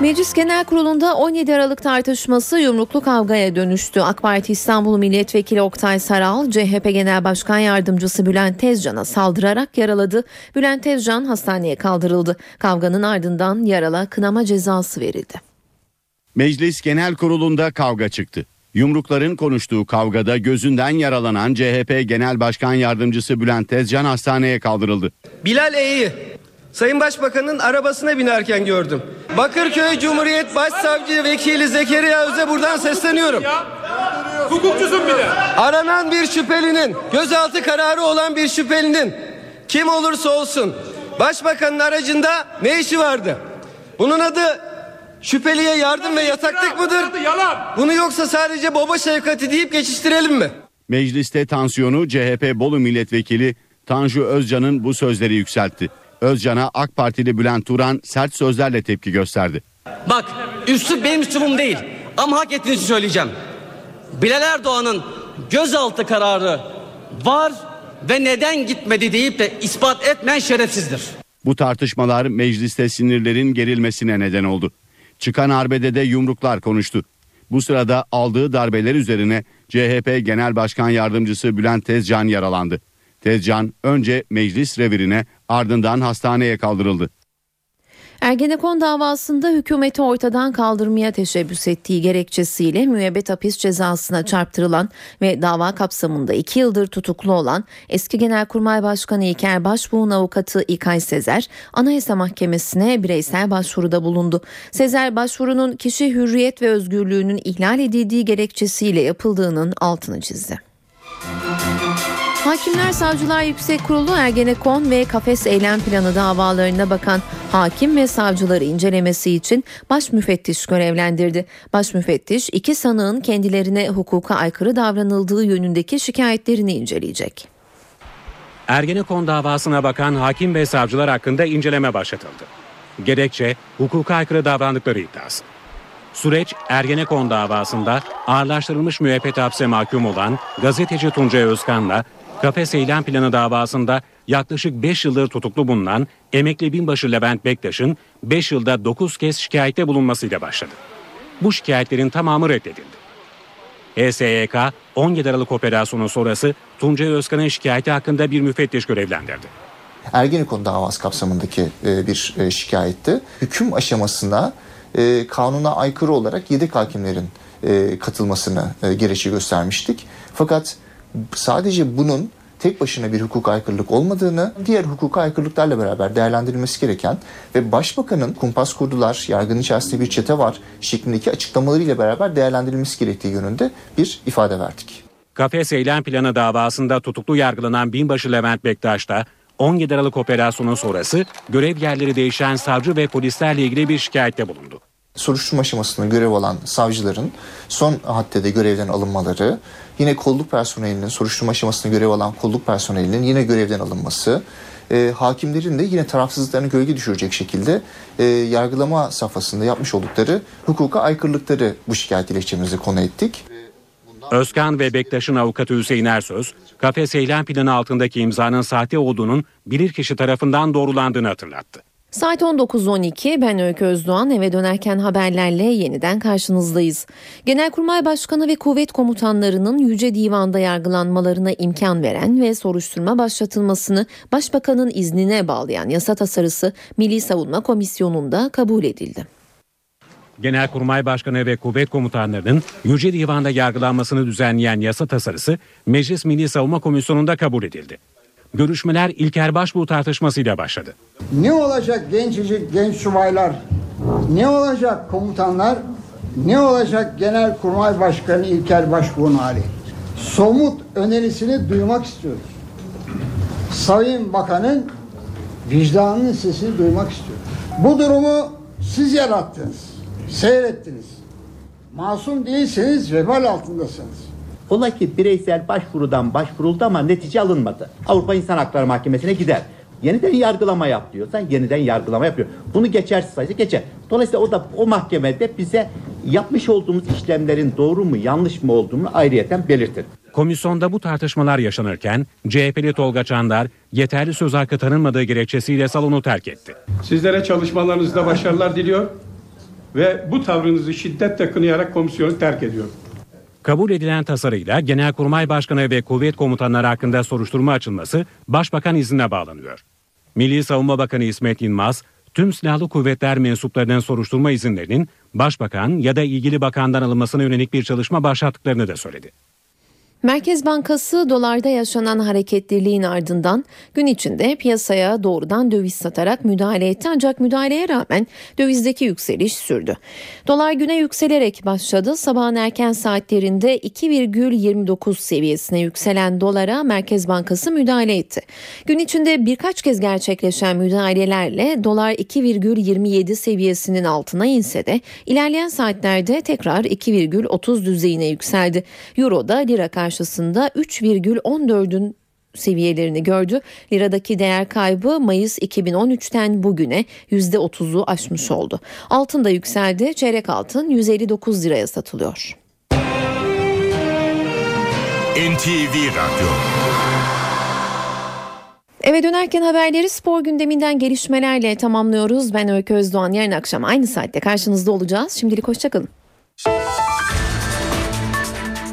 Speaker 2: Meclis Genel Kurulu'nda 17 Aralık tartışması yumruklu kavgaya dönüştü. AK Parti İstanbul Milletvekili Oktay Saral, CHP Genel Başkan Yardımcısı Bülent Tezcan'a saldırarak yaraladı. Bülent Tezcan hastaneye kaldırıldı. Kavganın ardından yarala kınama cezası verildi.
Speaker 18: Meclis Genel Kurulu'nda kavga çıktı. Yumrukların konuştuğu kavgada gözünden yaralanan CHP Genel Başkan Yardımcısı Bülent Tezcan hastaneye kaldırıldı.
Speaker 23: Bilal E'yi Sayın Başbakan'ın arabasına binerken gördüm. Bakırköy Cumhuriyet Başsavcı Vekili Zekeriya Öz'e buradan sesleniyorum.
Speaker 24: Hukukçusun bir de.
Speaker 23: Aranan bir şüphelinin, gözaltı kararı olan bir şüphelinin kim olursa olsun Başbakanın aracında ne işi vardı? Bunun adı şüpheliye yardım ve yataklık mıdır?
Speaker 24: Yalan.
Speaker 23: Bunu yoksa sadece baba şefkati deyip geçiştirelim mi?
Speaker 18: Mecliste tansiyonu CHP Bolu Milletvekili Tanju Özcan'ın bu sözleri yükseltti. Özcan'a AK Partili Bülent Turan sert sözlerle tepki gösterdi.
Speaker 25: Bak üslup benim üslubum değil ama hak ettiğinizi söyleyeceğim. Bilal Erdoğan'ın gözaltı kararı var ve neden gitmedi deyip de ispat etmeyen şerefsizdir.
Speaker 18: Bu tartışmalar mecliste sinirlerin gerilmesine neden oldu. Çıkan arbedede yumruklar konuştu. Bu sırada aldığı darbeler üzerine CHP Genel Başkan Yardımcısı Bülent Tezcan yaralandı. Tezcan önce meclis revirine ardından hastaneye kaldırıldı.
Speaker 2: Ergenekon davasında hükümeti ortadan kaldırmaya teşebbüs ettiği gerekçesiyle müebbet hapis cezasına çarptırılan ve dava kapsamında iki yıldır tutuklu olan eski Genelkurmay Başkanı İlker Başbuğ'un avukatı İlkay Sezer, Anayasa Mahkemesi'ne bireysel başvuruda bulundu. Sezer başvurunun kişi hürriyet ve özgürlüğünün ihlal edildiği gerekçesiyle yapıldığının altını çizdi. Hakimler Savcılar Yüksek Kurulu Ergenekon ve Kafes Eylem Planı davalarına bakan hakim ve savcıları incelemesi için baş müfettiş görevlendirdi. Baş müfettiş iki sanığın kendilerine hukuka aykırı davranıldığı yönündeki şikayetlerini inceleyecek.
Speaker 7: Ergenekon davasına bakan hakim ve savcılar hakkında inceleme başlatıldı. Gerekçe hukuka aykırı davrandıkları iddiası. Süreç Ergenekon davasında ağırlaştırılmış müebbet hapse mahkum olan gazeteci Tuncay Özkan'la Kafes Eylem Planı davasında yaklaşık 5 yıldır tutuklu bulunan emekli binbaşı Levent Bektaş'ın 5 yılda 9 kez şikayette bulunmasıyla başladı. Bu şikayetlerin tamamı reddedildi. HSYK 17 Aralık operasyonu sonrası Tuncay Özkan'ın şikayeti hakkında bir müfettiş görevlendirdi.
Speaker 8: Ergenekon davası kapsamındaki e, bir e, şikayetti. Hüküm aşamasına e, kanuna aykırı olarak yedek hakimlerin e, katılmasını e, gerekçe göstermiştik. Fakat sadece bunun tek başına bir hukuk aykırılık olmadığını, diğer hukuk aykırılıklarla beraber değerlendirilmesi gereken ve başbakanın kumpas kurdular, yargının içerisinde bir çete var şeklindeki açıklamalarıyla beraber değerlendirilmesi gerektiği yönünde bir ifade verdik.
Speaker 7: Kafes Eylem Planı davasında tutuklu yargılanan binbaşı Levent Bektaş da 17 Aralık operasyonu sonrası görev yerleri değişen savcı ve polislerle ilgili bir şikayette bulundu
Speaker 8: soruşturma aşamasında görev alan savcıların son haddede görevden alınmaları, yine kolluk personelinin soruşturma aşamasında görev alan kolluk personelinin yine görevden alınması, e, hakimlerin de yine tarafsızlıklarını gölge düşürecek şekilde e, yargılama safhasında yapmış oldukları hukuka aykırılıkları bu şikayet dilekçemize konu ettik.
Speaker 7: Özkan ve Bektaş'ın avukatı Hüseyin Ersöz, kafes eylem planı altındaki imzanın sahte olduğunun bilirkişi tarafından doğrulandığını hatırlattı.
Speaker 2: Saat 19.12 ben Öykü Özdoğan eve dönerken haberlerle yeniden karşınızdayız. Genelkurmay Başkanı ve kuvvet komutanlarının Yüce Divan'da yargılanmalarına imkan veren ve soruşturma başlatılmasını Başbakanın iznine bağlayan yasa tasarısı Milli Savunma Komisyonu'nda kabul edildi.
Speaker 7: Genelkurmay Başkanı ve kuvvet komutanlarının Yüce Divan'da yargılanmasını düzenleyen yasa tasarısı Meclis Milli Savunma Komisyonu'nda kabul edildi. Görüşmeler İlker Başbuğ tartışmasıyla başladı.
Speaker 26: Ne olacak gencecik genç subaylar? Ne olacak komutanlar? Ne olacak Genelkurmay Başkanı İlker Başbuğ'un hali? Somut önerisini duymak istiyoruz. Sayın Bakan'ın vicdanının sesini duymak istiyorum. Bu durumu siz yarattınız, seyrettiniz. Masum değilseniz vebal altındasınız.
Speaker 27: Ola ki bireysel başvurudan başvuruldu ama netice alınmadı. Avrupa İnsan Hakları Mahkemesi'ne gider. Yeniden yargılama yap diyorsan yeniden yargılama yapıyor. Bunu geçersiz sayısı geçer. Dolayısıyla o da o mahkemede bize yapmış olduğumuz işlemlerin doğru mu yanlış mı olduğunu ayrıyeten belirtir.
Speaker 7: Komisyonda bu tartışmalar yaşanırken CHP'li Tolga Çandar yeterli söz hakkı tanınmadığı gerekçesiyle salonu terk etti.
Speaker 24: Sizlere çalışmalarınızda başarılar diliyor ve bu tavrınızı şiddetle kınayarak komisyonu terk ediyorum.
Speaker 7: Kabul edilen tasarıyla Genelkurmay Başkanı ve kuvvet komutanları hakkında soruşturma açılması Başbakan iznine bağlanıyor. Milli Savunma Bakanı İsmet Yılmaz, tüm silahlı kuvvetler mensuplarının soruşturma izinlerinin Başbakan ya da ilgili bakandan alınmasına yönelik bir çalışma başlattıklarını da söyledi.
Speaker 2: Merkez Bankası dolarda yaşanan hareketliliğin ardından gün içinde piyasaya doğrudan döviz satarak müdahale etti ancak müdahaleye rağmen dövizdeki yükseliş sürdü. Dolar güne yükselerek başladı. Sabahın erken saatlerinde 2,29 seviyesine yükselen dolara Merkez Bankası müdahale etti. Gün içinde birkaç kez gerçekleşen müdahalelerle dolar 2,27 seviyesinin altına inse de ilerleyen saatlerde tekrar 2,30 düzeyine yükseldi. Euro da lira karşısında 3,14'ün seviyelerini gördü. Liradaki değer kaybı Mayıs 2013'ten bugüne %30'u aşmış oldu. Altın da yükseldi. Çeyrek altın 159 liraya satılıyor.
Speaker 12: NTV Radyo
Speaker 2: Eve dönerken haberleri spor gündeminden gelişmelerle tamamlıyoruz. Ben Öykü Özdoğan. Yarın akşam aynı saatte karşınızda olacağız. Şimdilik hoşçakalın.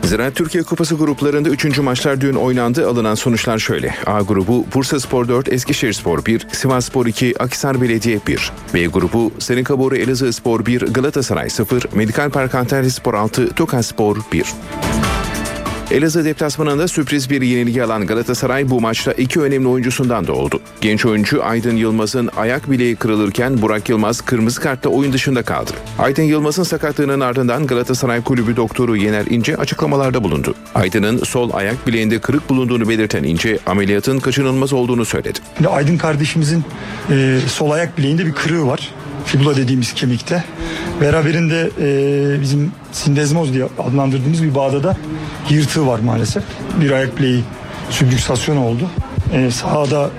Speaker 28: Ziraat Türkiye Kupası gruplarında 3. maçlar dün oynandı. Alınan sonuçlar şöyle. A grubu Bursa Spor 4, Eskişehir Spor 1, Sivas Spor 2, Akhisar Belediye 1. B grubu Seninkaboru Elazığ Spor 1, Galatasaray 0, Medikal Park Antalya Spor 6, Tokat Spor 1. Elazığ deplasmanında sürpriz bir yenilgi alan Galatasaray bu maçta iki önemli oyuncusundan da oldu. Genç oyuncu Aydın Yılmaz'ın ayak bileği kırılırken Burak Yılmaz kırmızı kartla oyun dışında kaldı. Aydın Yılmaz'ın sakatlığının ardından Galatasaray Kulübü doktoru Yener İnce açıklamalarda bulundu. Aydın'ın sol ayak bileğinde kırık bulunduğunu belirten İnce ameliyatın kaçınılmaz olduğunu söyledi.
Speaker 29: Aydın kardeşimizin e, sol ayak bileğinde bir kırığı var. Fibula dediğimiz kemikte. Beraberinde e, bizim sindezmoz diye adlandırdığımız bir bağda da yırtığı var maalesef. Bir ayak bileği süblüksasyon oldu. E, sahada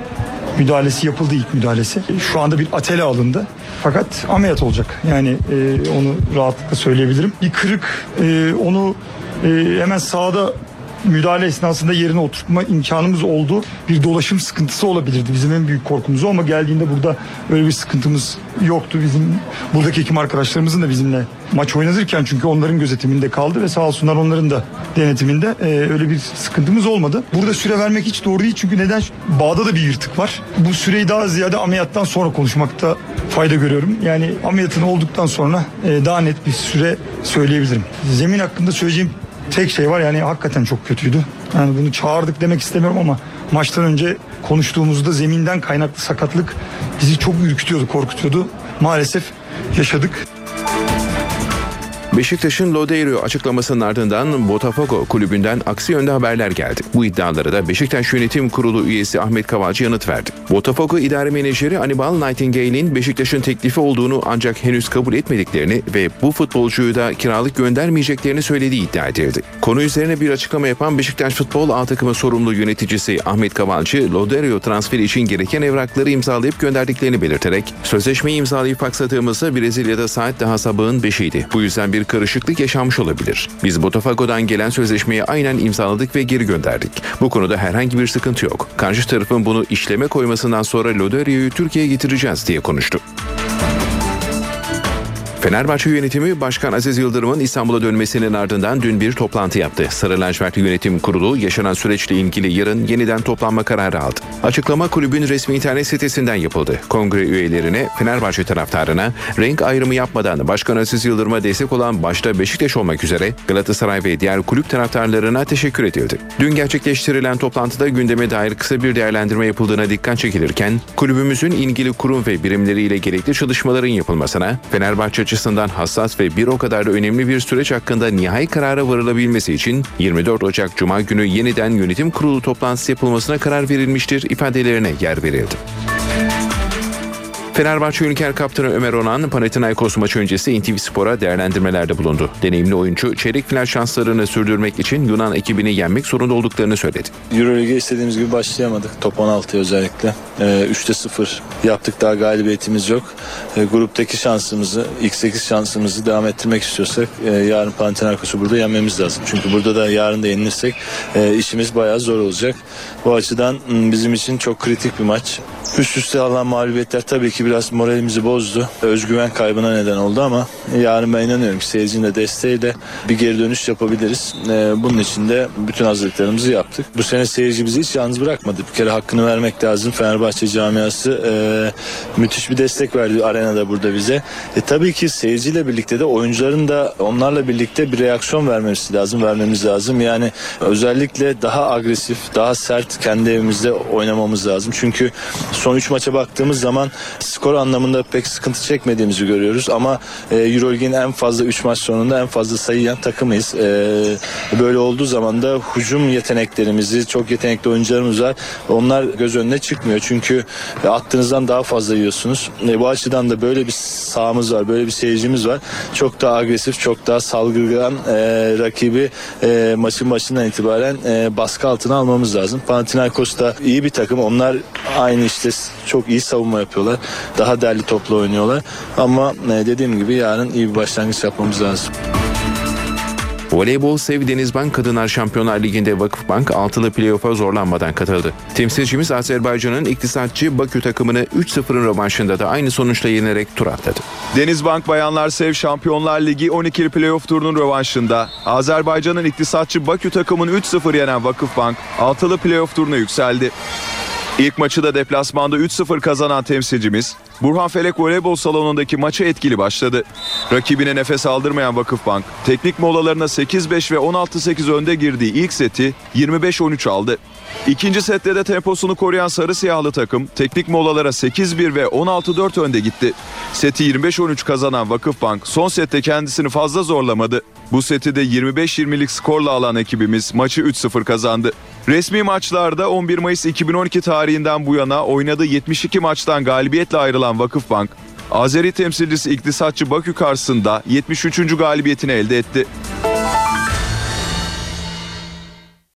Speaker 29: müdahalesi yapıldı ilk müdahalesi. Şu anda bir atele alındı. Fakat ameliyat olacak. Yani e, onu rahatlıkla söyleyebilirim. Bir kırık e, onu e, hemen sahada müdahale esnasında yerine oturtma imkanımız oldu. Bir dolaşım sıkıntısı olabilirdi bizim en büyük korkumuz ama geldiğinde burada öyle bir sıkıntımız yoktu. Bizim buradaki hekim arkadaşlarımızın da bizimle maç oynatırken çünkü onların gözetiminde kaldı ve sağ olsunlar onların da denetiminde e, öyle bir sıkıntımız olmadı. Burada süre vermek hiç doğru değil çünkü neden? Bağda da bir yırtık var. Bu süreyi daha ziyade ameliyattan sonra konuşmakta fayda görüyorum. Yani ameliyatın olduktan sonra e, daha net bir süre söyleyebilirim. Zemin hakkında söyleyeceğim tek şey var yani hakikaten çok kötüydü. Yani bunu çağırdık demek istemiyorum ama maçtan önce konuştuğumuzda zeminden kaynaklı sakatlık bizi çok ürkütüyordu, korkutuyordu. Maalesef yaşadık.
Speaker 28: Beşiktaş'ın Lodeiro açıklamasının ardından Botafogo kulübünden aksi yönde haberler geldi. Bu iddialara da Beşiktaş Yönetim Kurulu üyesi Ahmet Kavalcı yanıt verdi. Botafogo idare menajeri Anibal Nightingale'in Beşiktaş'ın teklifi olduğunu ancak henüz kabul etmediklerini ve bu futbolcuyu da kiralık göndermeyeceklerini söylediği iddia edildi. Konu üzerine bir açıklama yapan Beşiktaş Futbol A takımı sorumlu yöneticisi Ahmet Kavalcı, Lodeiro transferi için gereken evrakları imzalayıp gönderdiklerini belirterek sözleşmeyi imzalayıp aksadığımızda Brezilya'da saat daha sabahın 5'iydi. Bu yüzden bir karışıklık yaşanmış olabilir. Biz Botafogo'dan gelen sözleşmeyi aynen imzaladık ve geri gönderdik. Bu konuda herhangi bir sıkıntı yok. Karşı tarafın bunu işleme koymasından sonra Loderio'yu Türkiye'ye getireceğiz diye konuştu. Fenerbahçe yönetimi Başkan Aziz Yıldırım'ın İstanbul'a dönmesinin ardından dün bir toplantı yaptı. Sarı Lacivert Yönetim Kurulu yaşanan süreçle ilgili yarın yeniden toplanma kararı aldı. Açıklama kulübün resmi internet sitesinden yapıldı. Kongre üyelerine, Fenerbahçe taraftarına renk ayrımı yapmadan Başkan Aziz Yıldırım'a destek olan başta Beşiktaş olmak üzere Galatasaray ve diğer kulüp taraftarlarına teşekkür edildi. Dün gerçekleştirilen toplantıda gündeme dair kısa bir değerlendirme yapıldığına dikkat çekilirken kulübümüzün ilgili kurum ve birimleriyle gerekli çalışmaların yapılmasına, Fenerbahçe açısından hassas ve bir o kadar da önemli bir süreç hakkında nihai karara varılabilmesi için 24 Ocak Cuma günü yeniden yönetim kurulu toplantısı yapılmasına karar verilmiştir ifadelerine yer verildi. Fenerbahçe Ülker Kaptanı Ömer Onan, Panathinaikos maçı öncesi NTV Spor'a değerlendirmelerde bulundu. Deneyimli oyuncu çeyrek final şanslarını sürdürmek için Yunan ekibini yenmek zorunda olduklarını söyledi.
Speaker 30: Euroleague'e istediğimiz gibi başlayamadık. Top 16 özellikle. Ee, 3'te 0 yaptık daha galibiyetimiz yok. Ee, gruptaki şansımızı, X8 şansımızı devam ettirmek istiyorsak e, yarın Panathinaikos'u burada yenmemiz lazım. Çünkü burada da yarın da yenilirsek e, işimiz bayağı zor olacak. Bu açıdan bizim için çok kritik bir maç. Üst üste alınan mağlubiyetler tabii ki biraz moralimizi bozdu. Özgüven kaybına neden oldu ama yarın ben inanıyorum ki seyircinin de desteğiyle bir geri dönüş yapabiliriz. Ee, bunun için de bütün hazırlıklarımızı yaptık. Bu sene seyirci bizi hiç yalnız bırakmadı. Bir kere hakkını vermek lazım. Fenerbahçe camiası e, müthiş bir destek verdi arenada burada bize. E, tabii ki seyirciyle birlikte de oyuncuların da onlarla birlikte bir reaksiyon vermemiz lazım, vermemiz lazım. Yani özellikle daha agresif, daha sert kendi evimizde oynamamız lazım. Çünkü son 3 maça baktığımız zaman skor anlamında pek sıkıntı çekmediğimizi görüyoruz ama e, Euroleague'in en fazla 3 maç sonunda en fazla sayı yiyen takımıyız. E, böyle olduğu zaman da hücum yeteneklerimizi, çok yetenekli oyuncularımız var. Onlar göz önüne çıkmıyor. Çünkü e, attığınızdan daha fazla yiyorsunuz. E, bu açıdan da böyle bir sahamız var, böyle bir seyircimiz var. Çok daha agresif, çok daha salgılayan e, rakibi e, maçın başından itibaren e, baskı altına almamız lazım. Panathinaikos da iyi bir takım. Onlar aynı işte çok iyi savunma yapıyorlar. Daha derli toplu oynuyorlar. Ama e, dediğim gibi yarın iyi bir başlangıç yapmamız lazım.
Speaker 28: Voleybol Sev Denizbank Kadınlar Şampiyonlar Ligi'nde Vakıfbank altılı playoff'a zorlanmadan katıldı. Temsilcimiz Azerbaycan'ın iktisatçı Bakü takımını 3-0'ın rövanşında da aynı sonuçla yenerek tur atladı.
Speaker 31: Denizbank Bayanlar Sev Şampiyonlar Ligi 12'li playoff turunun rövanşında Azerbaycan'ın iktisatçı Bakü takımını 3-0 yenen Vakıfbank 6'lı playoff turuna yükseldi. İlk maçı da deplasmanda 3-0 kazanan temsilcimiz Burhan Felek Voleybol Salonu'ndaki maça etkili başladı. Rakibine nefes aldırmayan Vakıfbank teknik molalarına 8-5 ve 16-8 önde girdiği ilk seti 25-13 aldı. İkinci sette de temposunu koruyan sarı siyahlı takım teknik molalara 8-1 ve 16-4 önde gitti. Seti 25-13 kazanan Vakıfbank son sette kendisini fazla zorlamadı. Bu seti de 25-20'lik skorla alan ekibimiz maçı 3-0 kazandı. Resmi maçlarda 11 Mayıs 2012 tarihinden bu yana oynadığı 72 maçtan galibiyetle ayrılan Vakıfbank, Azeri temsilcisi İktisatçı Bakü karşısında 73. galibiyetini elde etti.